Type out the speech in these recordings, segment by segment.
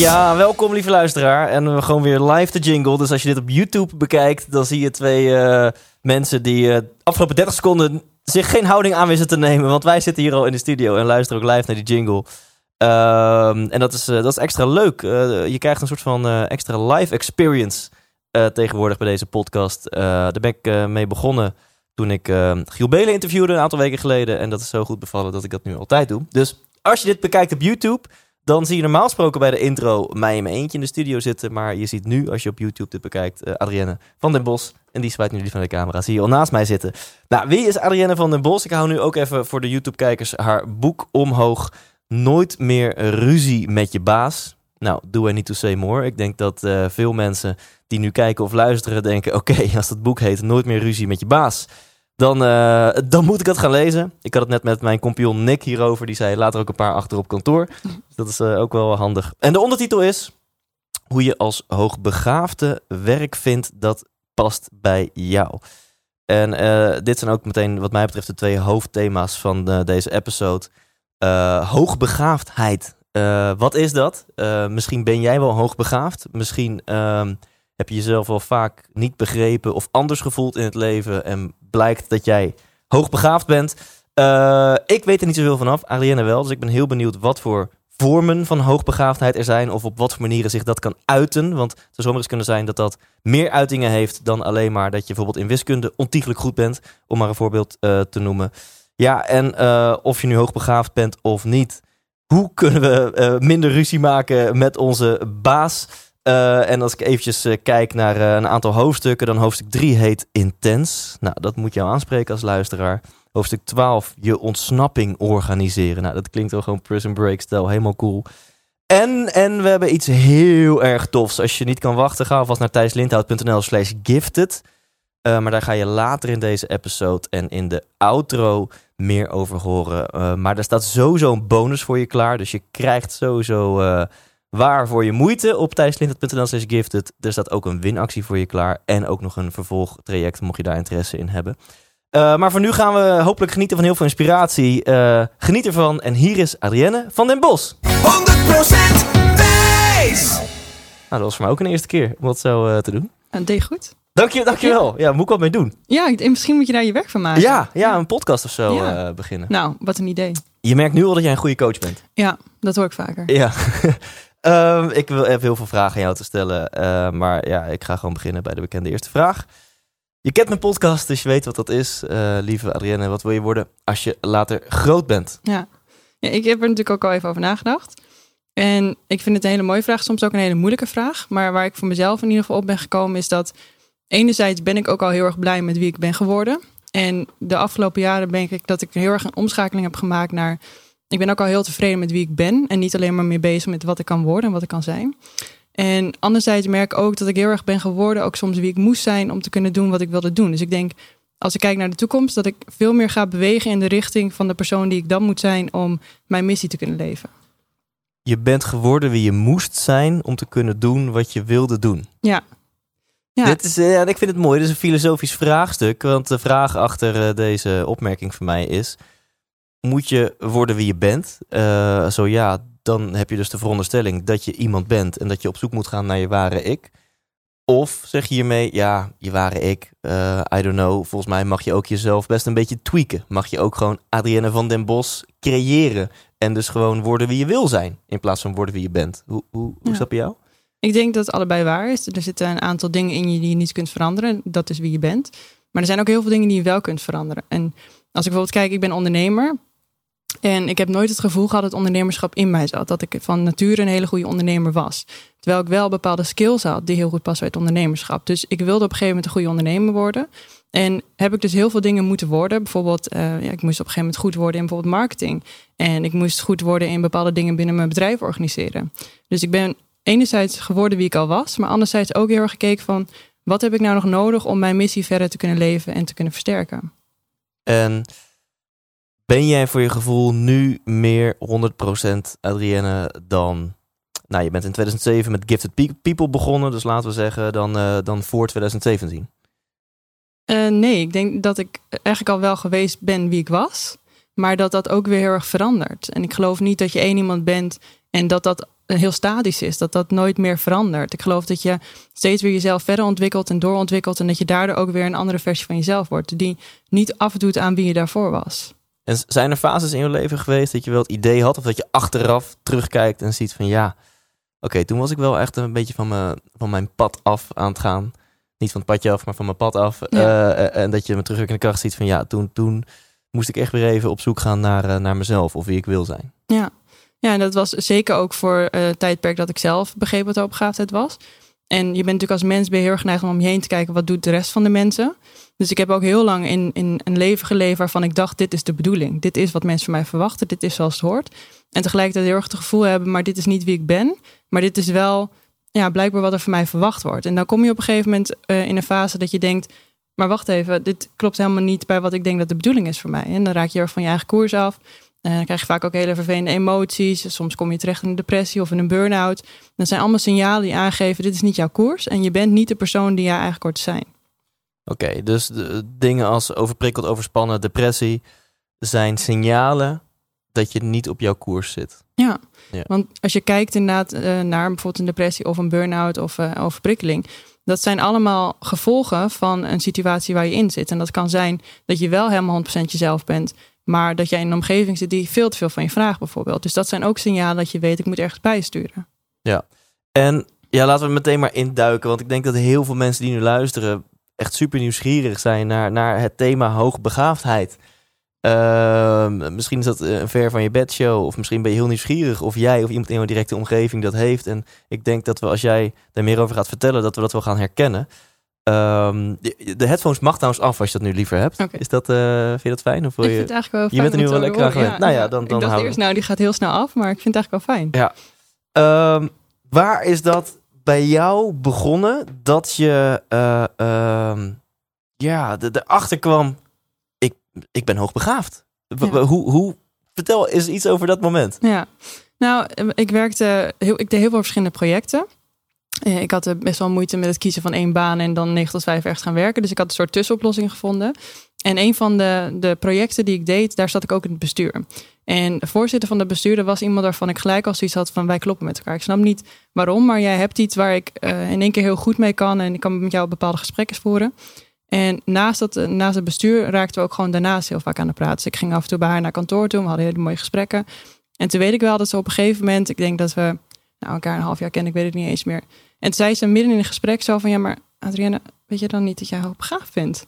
Ja, welkom lieve luisteraar. En we gewoon weer live de jingle. Dus als je dit op YouTube bekijkt, dan zie je twee eh, mensen die eh afgelopen 30 seconden zich geen houding aan wisten te nemen. Want wij zitten hier al in de studio en luisteren ook live naar die jingle. Ehm, en dat is, eh, dat is extra leuk. Je krijgt een soort van extra live experience tegenwoordig bij deze podcast. Daar ben ik mee begonnen toen ik Giel Belen interviewde een aantal weken geleden. En dat is zo goed bevallen dat ik dat nu altijd doe. Dus als je dit bekijkt op YouTube, dan zie je normaal gesproken bij de intro mij in mijn eentje in de studio zitten. Maar je ziet nu, als je op YouTube dit bekijkt, eh, Adrienne van den Bos. En die zwaait nu van de camera. Zie je al naast mij zitten. Nou, wie is Adrienne van den Bos? Ik hou nu ook even voor de YouTube-kijkers haar boek omhoog. Nooit meer ruzie met je baas. Nou, do I need to say more? Ik denk dat eh, veel mensen die nu kijken of luisteren denken... oké, als dat boek heet Nooit meer ruzie met je baas... Dan, eh, dan moet ik het gaan lezen. Ik had het net met mijn compagnon Nick hierover. Die zei later ook een paar achter op kantoor. Dus dat is eh, ook wel handig. En de ondertitel is... Hoe je als hoogbegaafde werk vindt dat past bij jou. En eh, dit zijn ook meteen wat mij betreft de twee hoofdthema's van deze episode. Hoogbegaafdheid. Wat is dat? Misschien ben jij wel hoogbegaafd. Misschien ehm, heb je jezelf wel vaak niet begrepen of anders gevoeld in het leven. En blijkt dat jij hoogbegaafd bent. Eh, ik weet er niet zoveel vanaf, Ariane wel. Dus ik ben heel benieuwd wat voor vormen van hoogbegaafdheid er zijn. Of op wat voor manieren zich dat kan uiten. Want het zou zomaar eens kunnen zijn dat dat meer uitingen heeft dan alleen maar dat je bijvoorbeeld in wiskunde ontiegelijk goed bent. Om maar een voorbeeld eh, te noemen. Ja, en eh, of je nu hoogbegaafd bent of niet. Hoe kunnen we minder ruzie maken met onze baas? Eh, en als ik eventjes eh, kijk naar eh, een aantal hoofdstukken, dan hoofdstuk 3 heet Intens. Nou, dat moet jou aanspreken als luisteraar. Hoofdstuk 12, je ontsnapping organiseren. Nou, dat klinkt wel gewoon Prison Break stijl, helemaal cool. En, en we hebben iets heel erg tofs. Als je niet kan wachten, ga alvast naar thijslindhout.nl slash gifted. Maar daar ga je later in deze episode en in de outro meer over horen. Maar daar staat sowieso een bonus voor je klaar. Dus je krijgt sowieso waar voor je moeite op thijslindhout.nl slash gifted. Er staat ook een winactie voor je klaar. En ook nog een vervolgtraject, mocht je daar interesse in hebben. Eh, maar voor nu gaan we hopelijk genieten van heel veel inspiratie. Eh, geniet ervan. En hier is Adrienne van den Bos. 100% Thijs. Nou, dat was voor mij ook een eerste keer om dat zo eh, te doen. En deed goed? Dank je, dankjewel. Ja, moet ik wat mee doen? Ja, misschien moet je daar je werk van maken. Ja, ja, een podcast of zo Ja. eh, beginnen. Nou, wat een idee. Je merkt nu al dat jij een goede coach bent. Ja, dat hoor ik vaker. Ja. Ehm, ik wil even heel veel vragen aan jou te stellen. eh, maar ja, ik ga gewoon beginnen bij de bekende eerste vraag. Je kent mijn podcast, dus je weet wat dat is. Eh, lieve Adrienne, wat wil je worden als je later groot bent? Ja. ja, ik heb er natuurlijk ook al even over nagedacht. En ik vind het een hele mooie vraag, soms ook een hele moeilijke vraag. Maar waar ik voor mezelf in ieder geval op ben gekomen is dat... enerzijds ben ik ook al heel erg blij met wie ik ben geworden. En de afgelopen jaren denk ik dat ik heel erg een omschakeling heb gemaakt naar... ik ben ook al heel tevreden met wie ik ben. En niet alleen maar meer bezig met wat ik kan worden en wat ik kan zijn. En anderzijds merk ik ook dat ik heel erg ben geworden... ook soms wie ik moest zijn om te kunnen doen wat ik wilde doen. Dus ik denk als ik kijk naar de toekomst, dat ik veel meer ga bewegen in de richting van de persoon die ik dan moet zijn om mijn missie te kunnen leven. Je bent geworden wie je moest zijn om te kunnen doen wat je wilde doen. Ja. Ja, Dit is, eh, ja, ik vind het mooi. Dit is een filosofisch vraagstuk. Want de vraag achter eh, deze opmerking van mij is... Moet je worden wie je bent? Eh, zo ja, dan heb je dus de veronderstelling dat je iemand bent... en dat je op zoek moet gaan naar je ware ik. Of zeg je hiermee, ja, je ware ik, eh, I don't know... volgens mij mag je ook jezelf best een beetje tweaken. Mag je ook gewoon Adrienne van den Bos creëren... en dus gewoon worden wie je wil zijn... in plaats van worden wie je bent. Hoe, hoe, hoe Ja. is dat bij jou? ik denk dat het allebei waar is. Er zitten een aantal dingen in je die je niet kunt veranderen. Dat is wie je bent. Maar er zijn ook heel veel dingen die je wel kunt veranderen. En als ik bijvoorbeeld kijk, ik ben ondernemer. En ik heb nooit het gevoel gehad dat ondernemerschap in mij zat. Dat ik van nature een hele goede ondernemer was. Terwijl ik wel bepaalde skills had die heel goed passen bij het ondernemerschap. Dus ik wilde op een gegeven moment een goede ondernemer worden. En heb ik dus heel veel dingen moeten worden. Bijvoorbeeld, eh, ja, ik moest op een gegeven moment goed worden in bijvoorbeeld marketing. En ik moest goed worden in bepaalde dingen binnen mijn bedrijf organiseren. Dus ik ben enerzijds geworden wie ik al was, maar anderzijds ook heel erg gekeken van wat heb ik nou nog nodig om mijn missie verder te kunnen leven en te kunnen versterken. En ben jij voor je gevoel nu meer 100% Adrienne dan... Nou, je bent in 2007 met Gifted Pe- People begonnen, dus laten we zeggen dan, eh, dan voor 2017. Eh, nee, ik denk dat ik eigenlijk al wel geweest ben wie ik was. Maar dat dat ook weer heel erg verandert. En ik geloof niet dat je één iemand bent en dat dat heel statisch is. Dat dat nooit meer verandert. Ik geloof dat je steeds weer jezelf verder ontwikkelt en doorontwikkelt. En dat je daardoor ook weer een andere versie van jezelf wordt. Die niet afdoet aan wie je daarvoor was. En zijn er fases in je leven geweest dat je wel het idee had, of dat je achteraf terugkijkt en ziet van ja, oké, toen was ik wel echt een beetje van, me, van mijn pad af aan het gaan. Niet van het padje af, maar van mijn pad af. Ja. Eh, en dat je met terugwerkende kracht ziet van ja, toen, toen moest ik echt weer even op zoek gaan naar, eh, naar mezelf of wie ik wil zijn. Ja. ja, en dat was zeker ook voor eh, het tijdperk dat ik zelf begreep wat hoogbegaafdheid was. En je bent natuurlijk als mens ben je heel erg geneigd om om je heen te kijken wat doet de rest van de mensen. Dus ik heb ook heel lang in, in een leven geleefd waarvan ik dacht, dit is de bedoeling. Dit is wat mensen van mij verwachten, dit is zoals het hoort. En tegelijkertijd heel erg het gevoel hebben, maar dit is niet wie ik ben. Maar dit is wel ja, blijkbaar wat er van mij verwacht wordt. En dan kom je op een gegeven moment eh, in een fase dat je denkt, maar wacht even, dit klopt helemaal niet bij wat ik denk dat de bedoeling is voor mij. En dan raak je heel erg van je eigen koers af. En dan krijg je vaak ook hele vervelende emoties. Soms kom je terecht in een depressie of in een burn-out. Dat zijn allemaal signalen die aangeven: dit is niet jouw koers. En je bent niet de persoon die jij eigenlijk hoort te zijn. Oké, dus de, dingen als overprikkeld, overspannen, depressie zijn signalen dat je niet op jouw koers zit. Ja, Ja. want als je kijkt inderdaad eh, naar bijvoorbeeld een depressie of een burn-out of eh, overprikkeling. Dat zijn allemaal gevolgen van een situatie waar je in zit. En dat kan zijn dat je wel helemaal 100% jezelf bent. Maar dat jij in een omgeving zit die veel te veel van je vraagt bijvoorbeeld. Dus dat zijn ook signalen dat je weet, ik moet ergens bijsturen. En ja, laten we meteen maar induiken. Want ik denk dat heel veel mensen die nu luisteren echt super nieuwsgierig zijn naar, naar het thema hoogbegaafdheid. Ehm, misschien is dat een ver van je bedshow. Of misschien ben je heel nieuwsgierig of jij of iemand in jouw directe omgeving dat heeft. En ik denk dat we als jij daar meer over gaat vertellen, dat we dat wel gaan herkennen. Ehm, de, de headphones mag trouwens af als je dat nu liever hebt. Is dat, eh, vind je dat fijn? Of wil Ik je... vind het eigenlijk wel je bent er nu wel lekker aan. Nou ja, dan- dan ik dacht eerst, nou, die gaat heel snel af, maar ik vind het eigenlijk wel fijn. Ehm, waar is dat bij jou begonnen dat je eh, ehm, ja, de- erachter kwam, ik, ik ben hoogbegaafd? Ja. Hoe, hoe, vertel eens iets over dat moment. Ja, nou, eh, ik werkte, heel, ik deed heel veel verschillende projecten. Eh, Ik had eh, best wel moeite met het kiezen van één baan en dan 9 tot 5 ergens gaan werken. Dus ik had een soort tussenoplossing gevonden. En een van de, de projecten die ik deed, daar zat ik ook in het bestuur. En de voorzitter van het bestuur, dat was iemand waarvan ik gelijk al zoiets had van wij kloppen met elkaar. Ik snap niet waarom, maar jij hebt iets waar ik eh, in één keer heel goed mee kan. En ik kan met jou bepaalde gesprekken voeren. En naast, dat, eh, naast het bestuur raakten we ook gewoon daarnaast heel vaak aan de praten. Dus ik ging af en toe bij haar naar kantoor toe. We hadden hele mooie gesprekken. En toen weet ik wel dat ze op een gegeven moment, ik denk dat we nou, elkaar een half jaar kennen, ik weet het niet eens meer. En toen zei ze midden in een gesprek zo van, ja, maar Adrienne, weet je dan niet dat jij hoogbegaafd bent?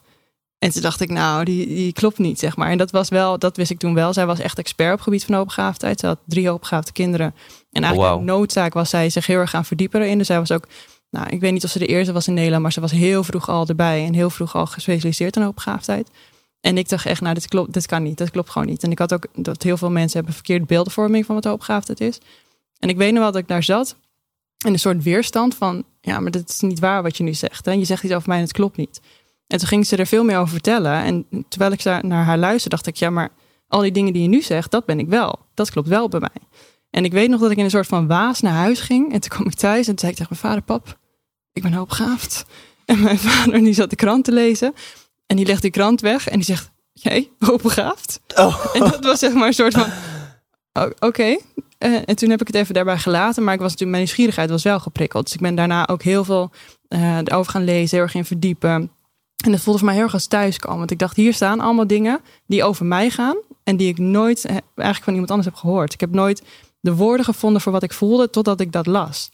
En toen dacht ik, nou, die, die klopt niet, zeg maar. En dat was wel, dat wist ik toen wel. Zij was echt expert op het gebied van hoogbegaafdheid. Ze had drie hoogbegaafde kinderen. En eigenlijk uit noodzaak was zij zich heel erg gaan verdiepen erin. Dus zij was ook, nou, ik weet niet of ze de eerste was in Nederland, maar ze was heel vroeg al erbij en heel vroeg al gespecialiseerd in hoogbegaafdheid. En ik dacht echt, nou, dit klopt, dit kan niet, dat klopt gewoon niet. En ik had ook dat heel veel mensen hebben verkeerd beeldvorming van wat hoogbegaafdheid is. En ik weet nog wel dat ik daar zat in een soort weerstand van, ja, maar dat is niet waar wat je nu zegt. Hè? Je zegt iets over mij en het klopt niet. En toen ging ze er veel meer over vertellen. En terwijl ik daar naar haar luisterde, dacht ik, ja, maar al die dingen die je nu zegt, dat ben ik wel. Dat klopt wel bij mij. En ik weet nog dat ik in een soort van waas naar huis ging. En toen kwam ik thuis en toen zei ik tegen mijn vader, pap, ik ben hoopbegaafd. En mijn vader die zat de krant te lezen. En die legt die krant weg en die zegt, jij, hoopbegaafd? Oh. En dat was zeg maar een soort van, oh, oké. Eh, en toen heb ik het even daarbij gelaten. Maar ik was natuurlijk, mijn nieuwsgierigheid was wel geprikkeld. Dus ik ben daarna ook heel veel eh erover gaan lezen, heel erg in verdiepen. En dat voelde voor mij heel erg als thuiskomen. Want ik dacht, hier staan allemaal dingen die over mij gaan. En die ik nooit eh, eigenlijk van iemand anders heb gehoord. Ik heb nooit de woorden gevonden voor wat ik voelde totdat ik dat las.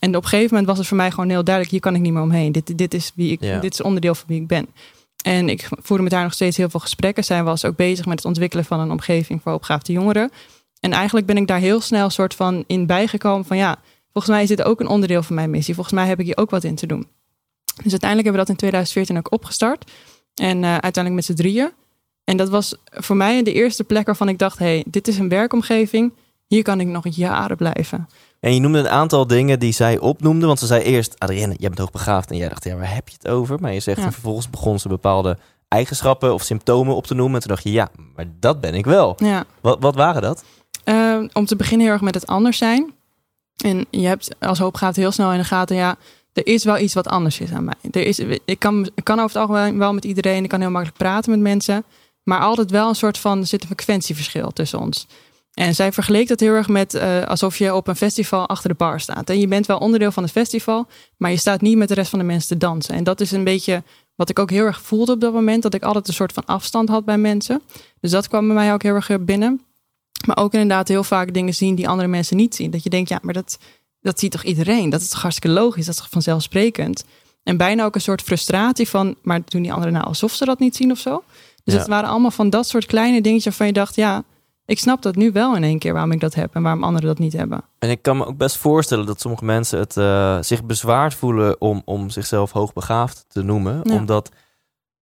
En op een gegeven moment was het voor mij gewoon heel duidelijk: hier kan ik niet meer omheen. Dit, dit, is, wie ik, Ja. dit is onderdeel van wie ik ben. En ik voerde met haar nog steeds heel veel gesprekken. Zij was ook bezig met het ontwikkelen van een omgeving voor opgaafde jongeren. En eigenlijk ben ik daar heel snel soort van in bijgekomen van ja, volgens mij is dit ook een onderdeel van mijn missie. Volgens mij heb ik hier ook wat in te doen. Dus uiteindelijk hebben we dat in 2014 ook opgestart. En eh, uiteindelijk met z'n drieën. En dat was voor mij de eerste plek waarvan ik dacht: hey, dit is een werkomgeving. Hier kan ik nog jaren blijven. En je noemde een aantal dingen die zij opnoemde. Want ze zei eerst, Adrienne, jij bent hoogbegaafd. En jij dacht, ja, waar heb je het over? Maar je zegt, Ja. en vervolgens begon ze bepaalde eigenschappen of symptomen op te noemen. En toen dacht je, ja, maar dat ben ik wel. Ja. Wat, wat waren dat? Eh, om te beginnen heel erg met het anders zijn. En je hebt als hoopgaat heel snel in de gaten, ja, er is wel iets wat anders is aan mij. Er is, ik, kan, kan over het algemeen wel met iedereen, ik kan heel makkelijk praten met mensen. Maar altijd wel een soort van, er zit een frequentieverschil tussen ons. En zij vergeleek dat heel erg met eh, alsof je op een festival achter de bar staat. En je bent wel onderdeel van het festival, maar je staat niet met de rest van de mensen te dansen. En dat is een beetje wat ik ook heel erg voelde op dat moment, dat ik altijd een soort van afstand had bij mensen. Dus dat kwam bij mij ook heel erg binnen. Maar ook inderdaad heel vaak dingen zien die andere mensen niet zien. Dat je denkt, ja, maar dat, dat ziet toch iedereen? Dat is toch hartstikke logisch? Dat is toch vanzelfsprekend? En bijna ook een soort frustratie van, maar doen die anderen nou alsof ze dat niet zien of zo? Dus Ja. het waren allemaal van dat soort kleine dingetjes waarvan je dacht, ja, ik snap dat nu wel in één keer waarom ik dat heb en waarom anderen dat niet hebben. En ik kan me ook best voorstellen dat sommige mensen het eh, zich bezwaard voelen om, om zichzelf hoogbegaafd te noemen. Ja. Omdat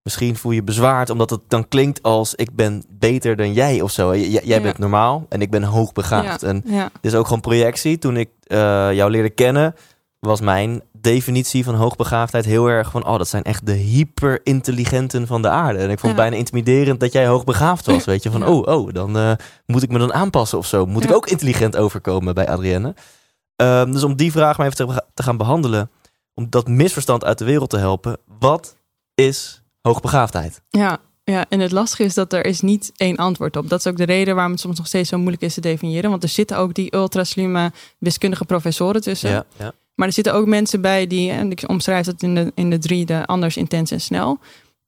misschien voel je bezwaard omdat het dan klinkt als ik ben beter dan jij of zo. J- jij Ja. bent normaal en ik ben hoogbegaafd. En Ja, dit is ook gewoon projectie. Toen ik eh, jou leerde kennen, was mijn definitie van hoogbegaafdheid heel erg van... oh, dat zijn echt de hyperintelligenten van de aarde. En ik vond het bijna intimiderend dat jij hoogbegaafd was. Weet je, van oh, oh, dan eh, moet ik me dan aanpassen of zo. Moet ik ook intelligent overkomen bij Adrienne? Ehm, dus om die vraag maar even te, te gaan behandelen... om dat misverstand uit de wereld te helpen. Wat is hoogbegaafdheid? ja, ja, en het lastige is dat er is niet één antwoord op. Dat is ook de reden waarom het soms nog steeds zo moeilijk is te definiëren. Want er zitten ook die ultraslimme wiskundige professoren tussen. Ja, ja. Maar er zitten ook mensen bij die, en ik omschrijf dat in de, in de drie, de anders, intens en snel,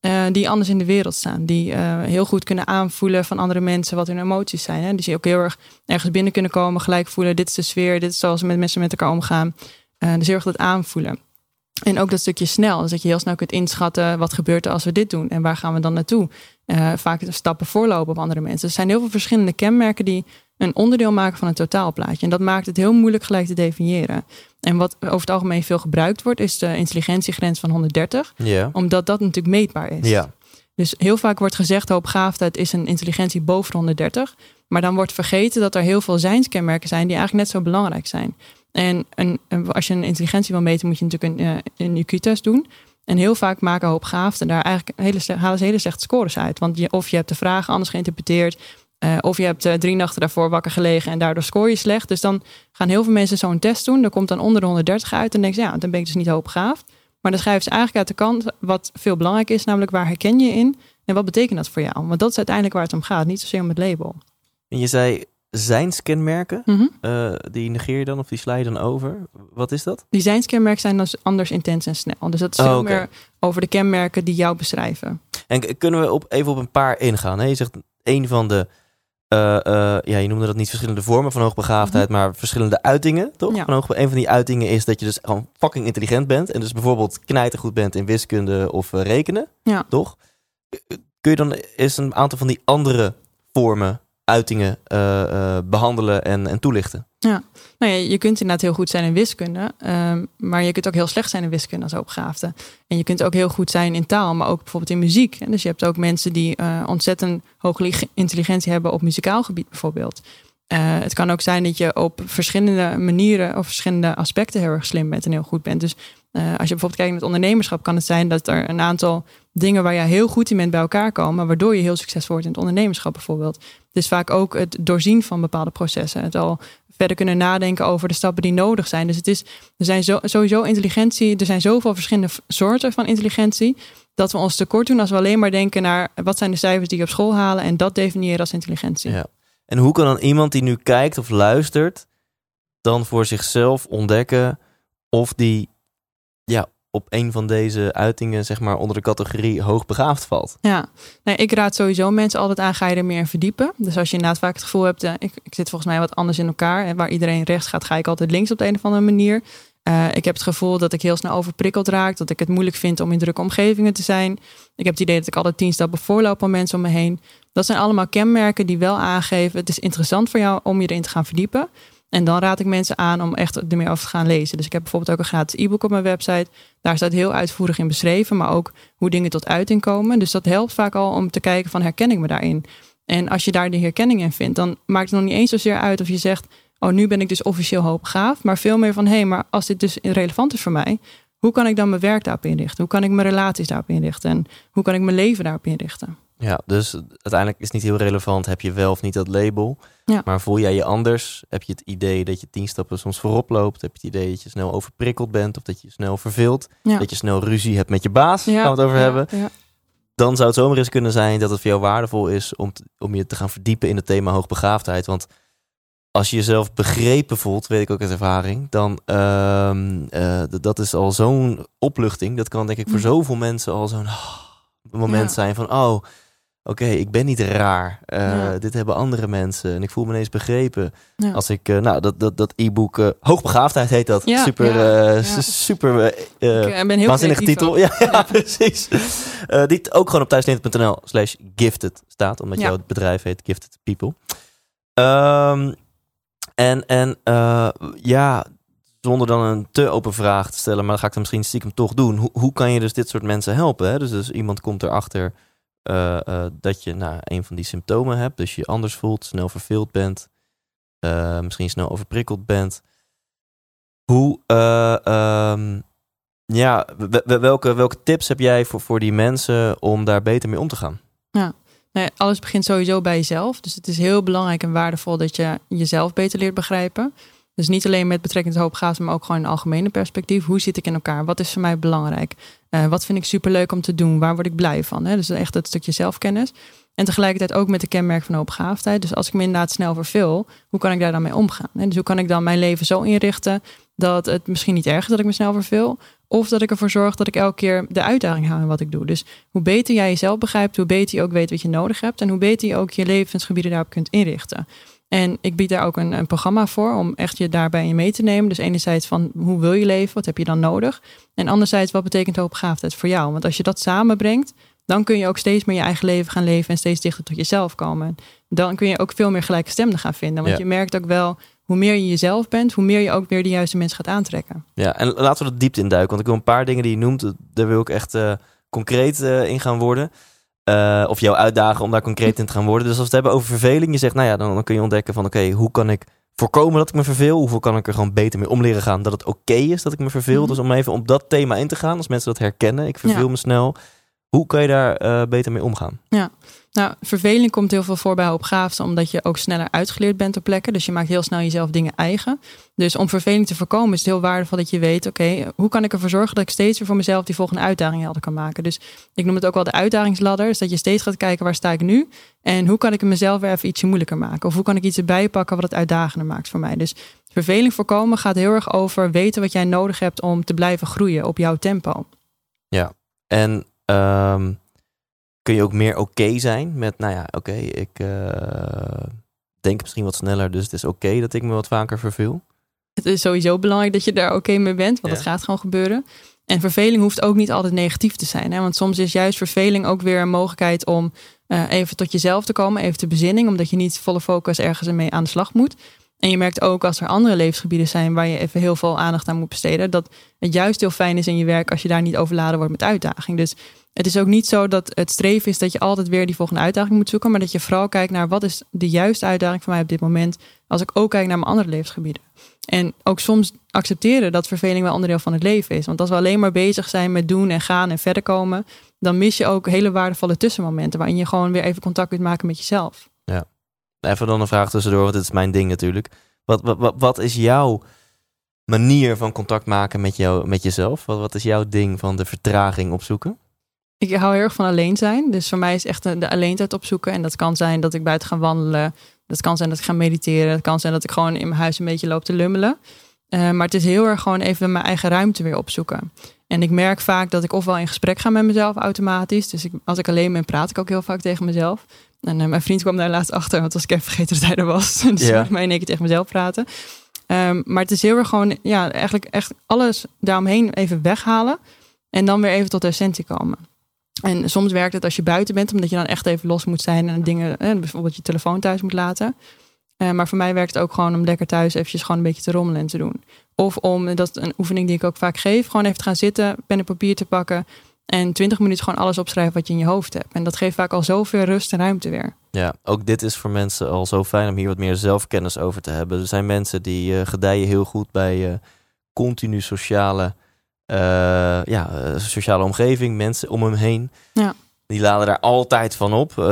eh, die anders in de wereld staan. Die eh, heel goed kunnen aanvoelen van andere mensen wat hun emoties zijn. Hè? Dus die ook heel erg ergens binnen kunnen komen, gelijk voelen, dit is de sfeer, dit is zoals met mensen met elkaar omgaan. Eh, dus heel erg dat aanvoelen. En ook dat stukje snel, dus dat je heel snel kunt inschatten wat gebeurt er als we dit doen en waar gaan we dan naartoe. Eh, vaak stappen voorlopen op andere mensen. Er zijn heel veel verschillende kenmerken die een onderdeel maken van een totaalplaatje. En dat maakt het heel moeilijk gelijk te definiëren. En wat over het algemeen veel gebruikt wordt, is de intelligentiegrens van 130, Ja. omdat dat natuurlijk meetbaar is. Ja. Dus heel vaak wordt gezegd, hoopgaafdheid is een intelligentie boven de 130. Maar dan wordt vergeten dat er heel veel zijnskenmerken zijn die eigenlijk net zo belangrijk zijn. En als je een intelligentie wil meten, moet je natuurlijk een, eh, een IQ-test doen. En heel vaak maken hoopgaafden daar eigenlijk hele, halen ze hele slechte scores uit. Want je, of je hebt de vragen anders geïnterpreteerd, eh, of je hebt eh, drie nachten daarvoor wakker gelegen en daardoor scoor je slecht. Dus dan gaan heel veel mensen zo'n test doen. Dan komt dan onder de 130 uit en denk je, ja, dan ben ik dus niet hoopbegaafd. Maar dan schrijven ze eigenlijk uit de kant wat veel belangrijk is, namelijk waar herken je in en wat betekent dat voor jou? Want dat is uiteindelijk waar het om gaat, niet zozeer om het label. En je zei zijnskenmerken. Mhm. Eh, die negeer je dan of die sla je dan over? Wat is dat? Die zijnskenmerken zijn anders, intens en snel. Dus dat is Oh, veel meer over de kenmerken die jou beschrijven. En kunnen we op, even op een paar ingaan? Hè? Je zegt een van de, eh, eh, ja, je noemde dat niet verschillende vormen van hoogbegaafdheid, maar verschillende uitingen, toch? Mhm. Ja. Van hoog, een van die uitingen is dat je dus gewoon fucking intelligent bent en dus bijvoorbeeld knijtergoed bent in wiskunde of rekenen, Ja. toch? Kun je dan eens een aantal van die andere vormen, uitingen eh, eh, behandelen en, en toelichten? Nou ja, je kunt inderdaad heel goed zijn in wiskunde, ehm, maar je kunt ook heel slecht zijn in wiskunde als hoopbegaafde. En je kunt ook heel goed zijn in taal, maar ook bijvoorbeeld in muziek. En dus je hebt ook mensen die eh, ontzettend hoge lig- intelligentie hebben op muzikaal gebied bijvoorbeeld. Het kan ook zijn dat je op verschillende manieren of verschillende aspecten heel erg slim bent en heel goed bent. Dus eh, als je bijvoorbeeld kijkt met ondernemerschap, kan het zijn dat er een aantal dingen waar je heel goed in bent bij elkaar komen, waardoor je heel succesvol wordt in het ondernemerschap bijvoorbeeld. Het is vaak ook het doorzien van bepaalde processen. Het al verder kunnen nadenken over de stappen die nodig zijn. Dus het is, er zijn sowieso intelligentie, er zijn zoveel verschillende soorten van intelligentie, dat we ons tekort doen als we alleen maar denken naar wat zijn de cijfers die je op school halen en dat definiëren als intelligentie. Ja. En hoe kan dan iemand die nu kijkt of luistert, dan voor zichzelf ontdekken of die op een van deze uitingen, zeg maar, onder de categorie hoogbegaafd valt? Ja, nee, ik raad sowieso mensen altijd aan, ga je er meer in verdiepen. Dus als je inderdaad vaak het gevoel hebt, eh, ik, ik zit volgens mij wat anders in elkaar. En waar iedereen rechts gaat, ga ik altijd links op de een of andere manier. Eh, ik heb het gevoel dat ik heel snel overprikkeld raak. Dat ik het moeilijk vind om in drukke omgevingen te zijn. Ik heb het idee dat ik altijd tien stappen voorloop aan mensen om me heen. Dat zijn allemaal kenmerken die wel aangeven, het is interessant voor jou om je erin te gaan verdiepen. En dan raad ik mensen aan om echt er meer over te gaan lezen. Dus ik heb bijvoorbeeld ook een gratis e-book op mijn website. Daar staat heel uitvoerig in beschreven, maar ook hoe dingen tot uiting komen. Dus dat helpt vaak al om te kijken van herken ik me daarin. En als je daar de herkenning in vindt, dan maakt het nog niet eens zozeer uit of je zegt, oh nu ben ik dus officieel hoogbegaafd. Maar veel meer van, hé, hey, maar als dit dus relevant is voor mij, hoe kan ik dan mijn werk daarop inrichten? Hoe kan ik mijn relaties daarop inrichten? En hoe kan ik mijn leven daarop inrichten? Ja, dus uiteindelijk is het niet heel relevant, heb je wel of niet dat label. Ja. Maar voel jij je anders? Heb je het idee dat je tien stappen soms voorop loopt? Heb je het idee dat je snel overprikkeld bent of dat je snel verveelt? Ja. Dat je snel ruzie hebt met je baas, Ja, gaan we het over hebben. ja. Dan zou het zomaar eens kunnen zijn dat het voor jou waardevol is om, te- om je te gaan verdiepen in het thema hoogbegaafdheid. Want als je jezelf begrepen voelt, weet ik ook uit ervaring, dan um, uh, dat is al zo'n opluchting. Dat kan denk ik voor Mhm. zoveel mensen al zo'n oh, moment Ja. zijn van, oh, oké, ik ben niet raar. Uh, Ja. Dit hebben andere mensen en ik voel me ineens begrepen. Ja. Als ik, uh, nou, dat, dat, dat e-book, hoogbegaafdheid heet dat. Ja, super, super Ik eh, ben heel waanzinnige titel. Ja, ja, precies. Die ook gewoon op thuisneer.nl slash gifted staat. Omdat jouw bedrijf heet Gifted People. Um, en en uh, ja, zonder dan een te open vraag te stellen, maar dat ga ik dan misschien stiekem toch doen. Hoe, hoe kan je dus dit soort mensen helpen? Dus, dus iemand komt erachter uh, dat je nou, een van die symptomen hebt. Dus je anders voelt, snel verveeld bent, misschien snel overprikkeld bent. Hoe, um, ja, welke, welke tips heb jij voor, voor die mensen om daar beter mee om te gaan? Ja. Nee, alles begint sowieso bij jezelf. Dus het is heel belangrijk en waardevol dat je jezelf beter leert begrijpen. Dus niet alleen met betrekking tot hoopgaven, maar ook gewoon in algemene perspectief. Hoe zit ik in elkaar? Wat is voor mij belangrijk? Uh, wat vind ik superleuk om te doen? Waar word ik blij van? Hè? Dus echt het stukje zelfkennis. En tegelijkertijd ook met de kenmerk van hoopbegaafdheid. Dus als ik me inderdaad snel verveel, hoe kan ik daar dan mee omgaan? Hè? Dus hoe kan ik dan mijn leven zo inrichten dat het misschien niet erg is dat ik me snel verveel? Of dat ik ervoor zorg dat ik elke keer de uitdaging hou in wat ik doe. Dus hoe beter jij jezelf begrijpt, hoe beter je ook weet wat je nodig hebt. En hoe beter je ook je levensgebieden daarop kunt inrichten. En ik bied daar ook een, een, programma voor om echt je daarbij in mee te nemen. Dus enerzijds van hoe wil je leven, wat heb je dan nodig? En anderzijds wat betekent hoogbegaafdheid voor jou? Want als je dat samenbrengt, dan kun je ook steeds meer je eigen leven gaan leven en steeds dichter tot jezelf komen. Dan kun je ook veel meer gelijkgestemden gaan vinden. Want Ja. je merkt ook wel, hoe meer je jezelf bent, hoe meer je ook weer de juiste mensen gaat aantrekken. Ja, en laten we de diepte induiken. Want ik wil een paar dingen die je noemt, daar wil ik echt uh, concreet uh, in gaan worden. Uh, of jou uitdagen om daar concreet in te gaan worden. Dus als we het hebben over verveling, je zegt, nou ja, dan, dan kun je ontdekken van, oké, okay, hoe kan ik voorkomen dat ik me verveel? Hoeveel kan ik er gewoon beter mee om leren gaan dat het oké okay is dat ik me verveel? Mhm. Dus om even op dat thema in te gaan, als mensen dat herkennen, ik verveel Ja. me snel. Hoe kan je daar uh, beter mee omgaan? Ja, nou, verveling komt heel veel voor bij hoopgaafden, omdat je ook sneller uitgeleerd bent op plekken. Dus je maakt heel snel jezelf dingen eigen. Dus om verveling te voorkomen is het heel waardevol dat je weet, oké, hoe kan ik ervoor zorgen dat ik steeds weer voor mezelf die volgende uitdaging helder kan maken. Dus ik noem het ook wel de uitdagingsladder. Dus dat je steeds gaat kijken, waar sta ik nu? En hoe kan ik het mezelf weer even ietsje moeilijker maken? Of hoe kan ik iets erbij pakken wat het uitdagender maakt voor mij? Dus verveling voorkomen gaat heel erg over weten wat jij nodig hebt om te blijven groeien op jouw tempo. Ja, en um, kun je ook meer oké okay zijn met, nou ja, oké, okay, ik uh, denk misschien wat sneller, dus het is oké okay dat ik me wat vaker verveel. Het is sowieso belangrijk dat je daar oké mee bent, want Ja. het gaat gewoon gebeuren. En verveling hoeft ook niet altijd negatief te zijn. Hè? Want soms is juist verveling ook weer een mogelijkheid om uh, even tot jezelf te komen, even te bezinning, omdat je niet volle focus ergens mee aan de slag moet. En je merkt ook als er andere levensgebieden zijn waar je even heel veel aandacht aan moet besteden, dat het juist heel fijn is in je werk als je daar niet overladen wordt met uitdaging. Dus het is ook niet zo dat het streven is dat je altijd weer die volgende uitdaging moet zoeken, maar dat je vooral kijkt naar wat is de juiste uitdaging voor mij op dit moment, als ik ook kijk naar mijn andere levensgebieden. En ook soms accepteren dat verveling wel onderdeel van het leven is. Want als we alleen maar bezig zijn met doen en gaan en verder komen, dan mis je ook hele waardevolle tussenmomenten waarin je gewoon weer even contact kunt maken met jezelf. Even dan een vraag tussendoor, want dit is mijn ding natuurlijk. Wat, wat, wat, wat is jouw manier van contact maken met, jou, met jezelf? Wat, wat is jouw ding van de vertraging opzoeken? Ik hou heel erg van alleen zijn. Dus voor mij is echt de, alleentijd opzoeken. En dat kan zijn dat ik buiten ga wandelen. Dat kan zijn dat ik ga mediteren. Het kan zijn dat ik gewoon in mijn huis een beetje loop te lummelen. Uh, maar het is heel erg gewoon even mijn eigen ruimte weer opzoeken. En ik merk vaak dat ik ofwel in gesprek ga met mezelf automatisch. Dus ik, als ik alleen ben, praat ik ook heel vaak tegen mezelf. En uh, mijn vriend kwam daar laatst achter, want als ik even vergeten dat hij er was. dus Ja. ja. mij in één keer tegen mezelf praten. Um, maar het is heel erg gewoon, ja, eigenlijk echt alles daaromheen even weghalen. En dan weer even tot de essentie komen. En soms werkt het als je buiten bent, omdat je dan echt even los moet zijn en dingen, eh, bijvoorbeeld je telefoon thuis moet laten. Eh, maar voor mij werkt het ook gewoon om lekker thuis eventjes gewoon een beetje te rommelen en te doen. Of om, dat is een oefening die ik ook vaak geef, gewoon even te gaan zitten, pen en papier te pakken. En 20 minuten gewoon alles opschrijven wat je in je hoofd hebt. En dat geeft vaak al zoveel rust en ruimte weer. Ja, ook dit is voor mensen al zo fijn om hier wat meer zelfkennis over te hebben. Er zijn mensen die eh, gedijen heel goed bij eh, continu sociale, eh, ja, eh, sociale omgeving, mensen om hem heen. Ja. Die laden daar altijd van op. Eh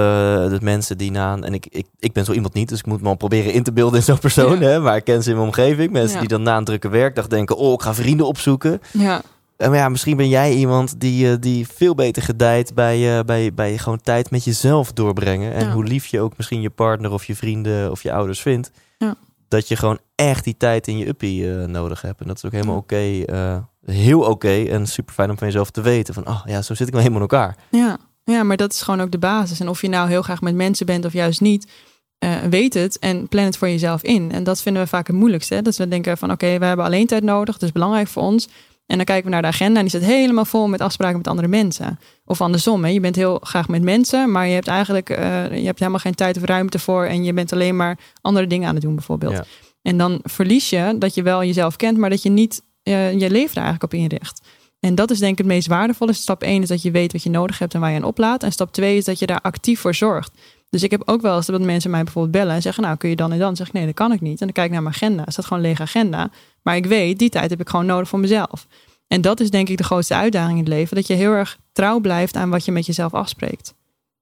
de mensen die na en ik, ik, ik ben zo iemand niet, dus ik moet me al proberen in te beelden in zo'n persoon. Ja. Hè, maar ik ken ze in mijn omgeving. Mensen Ja. die dan na een drukke werkdag denken, oh, ik ga vrienden opzoeken. Ja, En maar ja, misschien ben jij iemand die, eh, die veel beter gedijt bij, eh, bij, bij gewoon tijd met jezelf doorbrengen. En Ja. hoe lief je ook misschien je partner of je vrienden of je ouders vindt. Ja. Dat je gewoon echt die tijd in je uppie eh, nodig hebt. En dat is ook helemaal oké. eh, heel oké en super fijn om van jezelf te weten. Van, oh ja, zo zit ik wel helemaal in elkaar. ja. Ja, maar dat is gewoon ook de basis. En of je nou heel graag met mensen bent of juist niet, eh, weet het en plan het voor jezelf in. En dat vinden we vaak het moeilijkste. Hè? Dat we denken van oké, we hebben alleen tijd nodig, dat is belangrijk voor ons. En dan kijken we naar de agenda en die zit helemaal vol met afspraken met andere mensen. Of andersom, hè? je bent heel graag met mensen, maar je hebt eigenlijk eh, je hebt helemaal geen tijd of ruimte voor. En je bent alleen maar andere dingen aan het doen bijvoorbeeld. Ja. En dan verlies je dat je wel jezelf kent, maar dat je niet eh, je leven er eigenlijk op inricht. En dat is denk ik het meest waardevolle. Stap 1 is dat je weet wat je nodig hebt en waar je aan oplaat. En stap 2 is dat je daar actief voor zorgt. Dus ik heb ook wel eens dat mensen mij bijvoorbeeld bellen en zeggen: Nou, kun je dan en dan? Zeg ik: Nee, dat kan ik niet. En dan kijk ik naar mijn agenda. Er staat gewoon een lege agenda. Maar ik weet, die tijd heb ik gewoon nodig voor mezelf. En dat is denk ik de grootste uitdaging in het leven. Dat je heel erg trouw blijft aan wat je met jezelf afspreekt.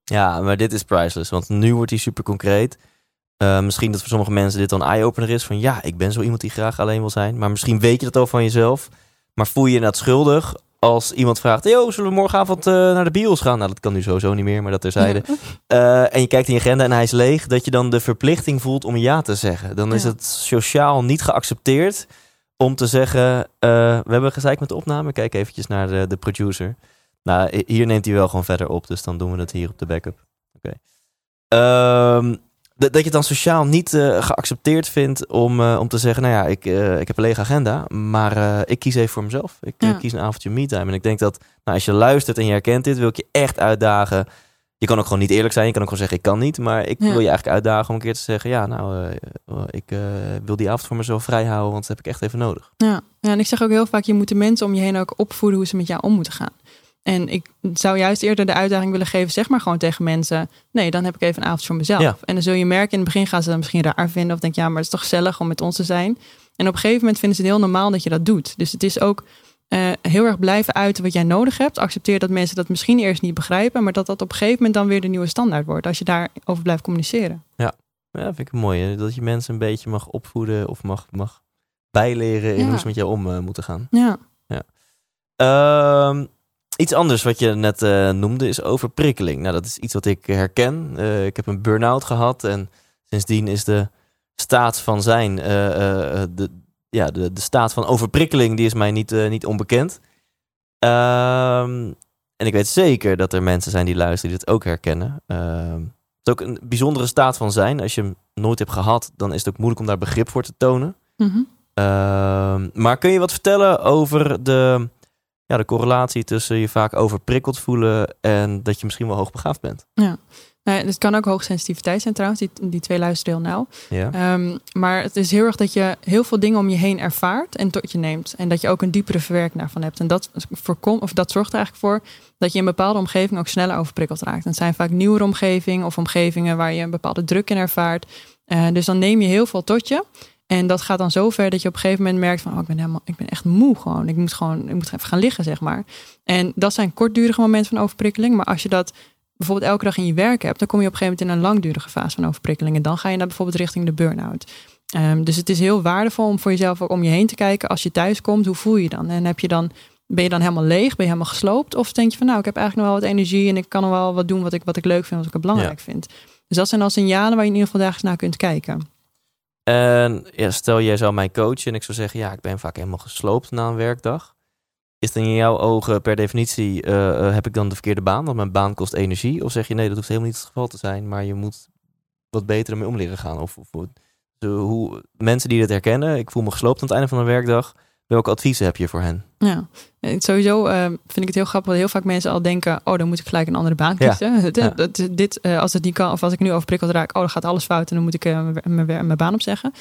Ja, maar dit is priceless. Want nu wordt hij super concreet. Eh, misschien dat voor sommige mensen dit dan eye-opener is. Van ja, ik ben zo iemand die graag alleen wil zijn. Maar misschien weet je dat al van jezelf. Maar voel je je inderdaad schuldig als iemand vraagt... Yo, zullen we morgenavond eh, naar de bios gaan? Nou, dat kan nu sowieso niet meer, maar dat terzijde. Eh, en je kijkt in je agenda en hij is leeg. Dat je dan de verplichting voelt om ja te zeggen. Dan is het sociaal niet geaccepteerd om te zeggen... eh, we hebben gezeik met de opname. Kijk eventjes naar de, de producer. Nou, hi- hier neemt hij wel gewoon verder op. Dus dan doen we het hier op de backup. Oké. Ehm, dat, dat je het dan sociaal niet eh, geaccepteerd vindt om, eh, om te zeggen... nou ja, ik, eh, ik heb een lege agenda, maar ik kies even voor mezelf. Ik Ja. kies een avondje me-time. En ik denk dat nou, als je luistert en je herkent dit... wil ik je echt uitdagen... Je kan ook gewoon niet eerlijk zijn. Je kan ook gewoon zeggen, ik kan niet. Maar ik Ja. wil je eigenlijk uitdagen om een keer te zeggen... ja, nou, ik wil die avond voor mezelf vrij houden... want dat heb ik echt even nodig. Ja. ja, en ik zeg ook heel vaak: je moet de mensen om je heen ook opvoeden hoe ze met jou om moeten gaan. En ik zou juist eerder de uitdaging willen geven, zeg maar gewoon tegen mensen: nee, dan heb ik even een avond voor mezelf. Ja. En dan zul je merken, in het begin gaan ze dat misschien raar vinden of denk ja, maar het is toch gezellig om met ons te zijn. En op een gegeven moment vinden ze het heel normaal dat je dat doet. Dus het is ook eh, heel erg blijven uiten wat jij nodig hebt. Accepteer dat mensen dat misschien eerst niet begrijpen, maar dat dat op een gegeven moment dan weer de nieuwe standaard wordt als je daarover blijft communiceren. Ja, vind ik mooi. Hè? Dat je mensen een beetje mag opvoeden... of mag, mag bijleren in Ja. hoe ze met jou om eh, moeten gaan. Ja, Ehm, iets anders wat je net eh, noemde is overprikkeling. Nou, dat is iets wat ik herken. Eh, ik heb een burn-out gehad en sindsdien is de staat van zijn, eh, de, ja, de, de staat van overprikkeling, die is mij niet, niet onbekend. Ehm, en ik weet zeker dat er mensen zijn die luisteren die dit ook herkennen. Ehm, het is ook een bijzondere staat van zijn. Als je hem nooit hebt gehad, dan is het ook moeilijk om daar begrip voor te tonen. Mhm. Ehm, maar kun je wat vertellen over de, ja, de correlatie tussen je vaak overprikkeld voelen en dat je misschien wel hoogbegaafd bent? Nou, het kan ook hoogsensitiviteit zijn trouwens. Die, die twee luisteren heel nauw. Ja. Ehm, maar het is heel erg dat je heel veel dingen om je heen ervaart en tot je neemt. En dat je ook een diepere verwerking daarvan hebt. En dat, voorkom, of dat zorgt er eigenlijk voor dat je in een bepaalde omgeving ook sneller overprikkeld raakt. En het zijn vaak nieuwere omgevingen of omgevingen waar je een bepaalde druk in ervaart. Eh, dus dan neem je heel veel tot je. En dat gaat dan zo ver dat je op een gegeven moment merkt van... Oh, ik ben helemaal, ik ben echt moe gewoon. Ik moet gewoon, ik moet even gaan liggen, zeg maar. En dat zijn kortdurige momenten van overprikkeling. Maar als je dat bijvoorbeeld elke dag in je werk hebt... dan kom je op een gegeven moment in een langdurige fase van overprikkeling. En dan ga je naar bijvoorbeeld richting de burn-out. Ehm, dus het is heel waardevol om voor jezelf ook om je heen te kijken. Als je thuis komt, hoe voel je je dan? En heb je dan, ben je dan helemaal leeg? Ben je helemaal gesloopt? Of denk je van nou, ik heb eigenlijk nog wel wat energie... en ik kan nog wel wat doen wat ik, wat ik leuk vind, wat ik belangrijk vind. Dus dat zijn al signalen waar je in ieder geval dagelijks naar kunt kijken. En ja, stel jij zou mij coachen en ik zou zeggen, ja, ik ben vaak helemaal gesloopt na een werkdag. Is dan in jouw ogen per definitie, eh, eh, heb ik dan de verkeerde baan? Want mijn baan kost energie. Of zeg je, nee, dat hoeft helemaal niet het geval te zijn, maar je moet wat beter ermee om leren gaan. Of, of, zo hoe mensen die dit herkennen, ik voel me gesloopt aan het einde van een werkdag. Welke adviezen heb je voor hen? Ja, sowieso eh, vind ik het heel grappig dat heel vaak mensen al denken: oh, dan moet ik gelijk een andere baan Ja. kiezen. Ja. dat- dit, eh, als het niet kan, of als ik nu overprikkeld raak, oh, dan gaat alles fout en dan moet ik eh, mijn- baan opzeggen.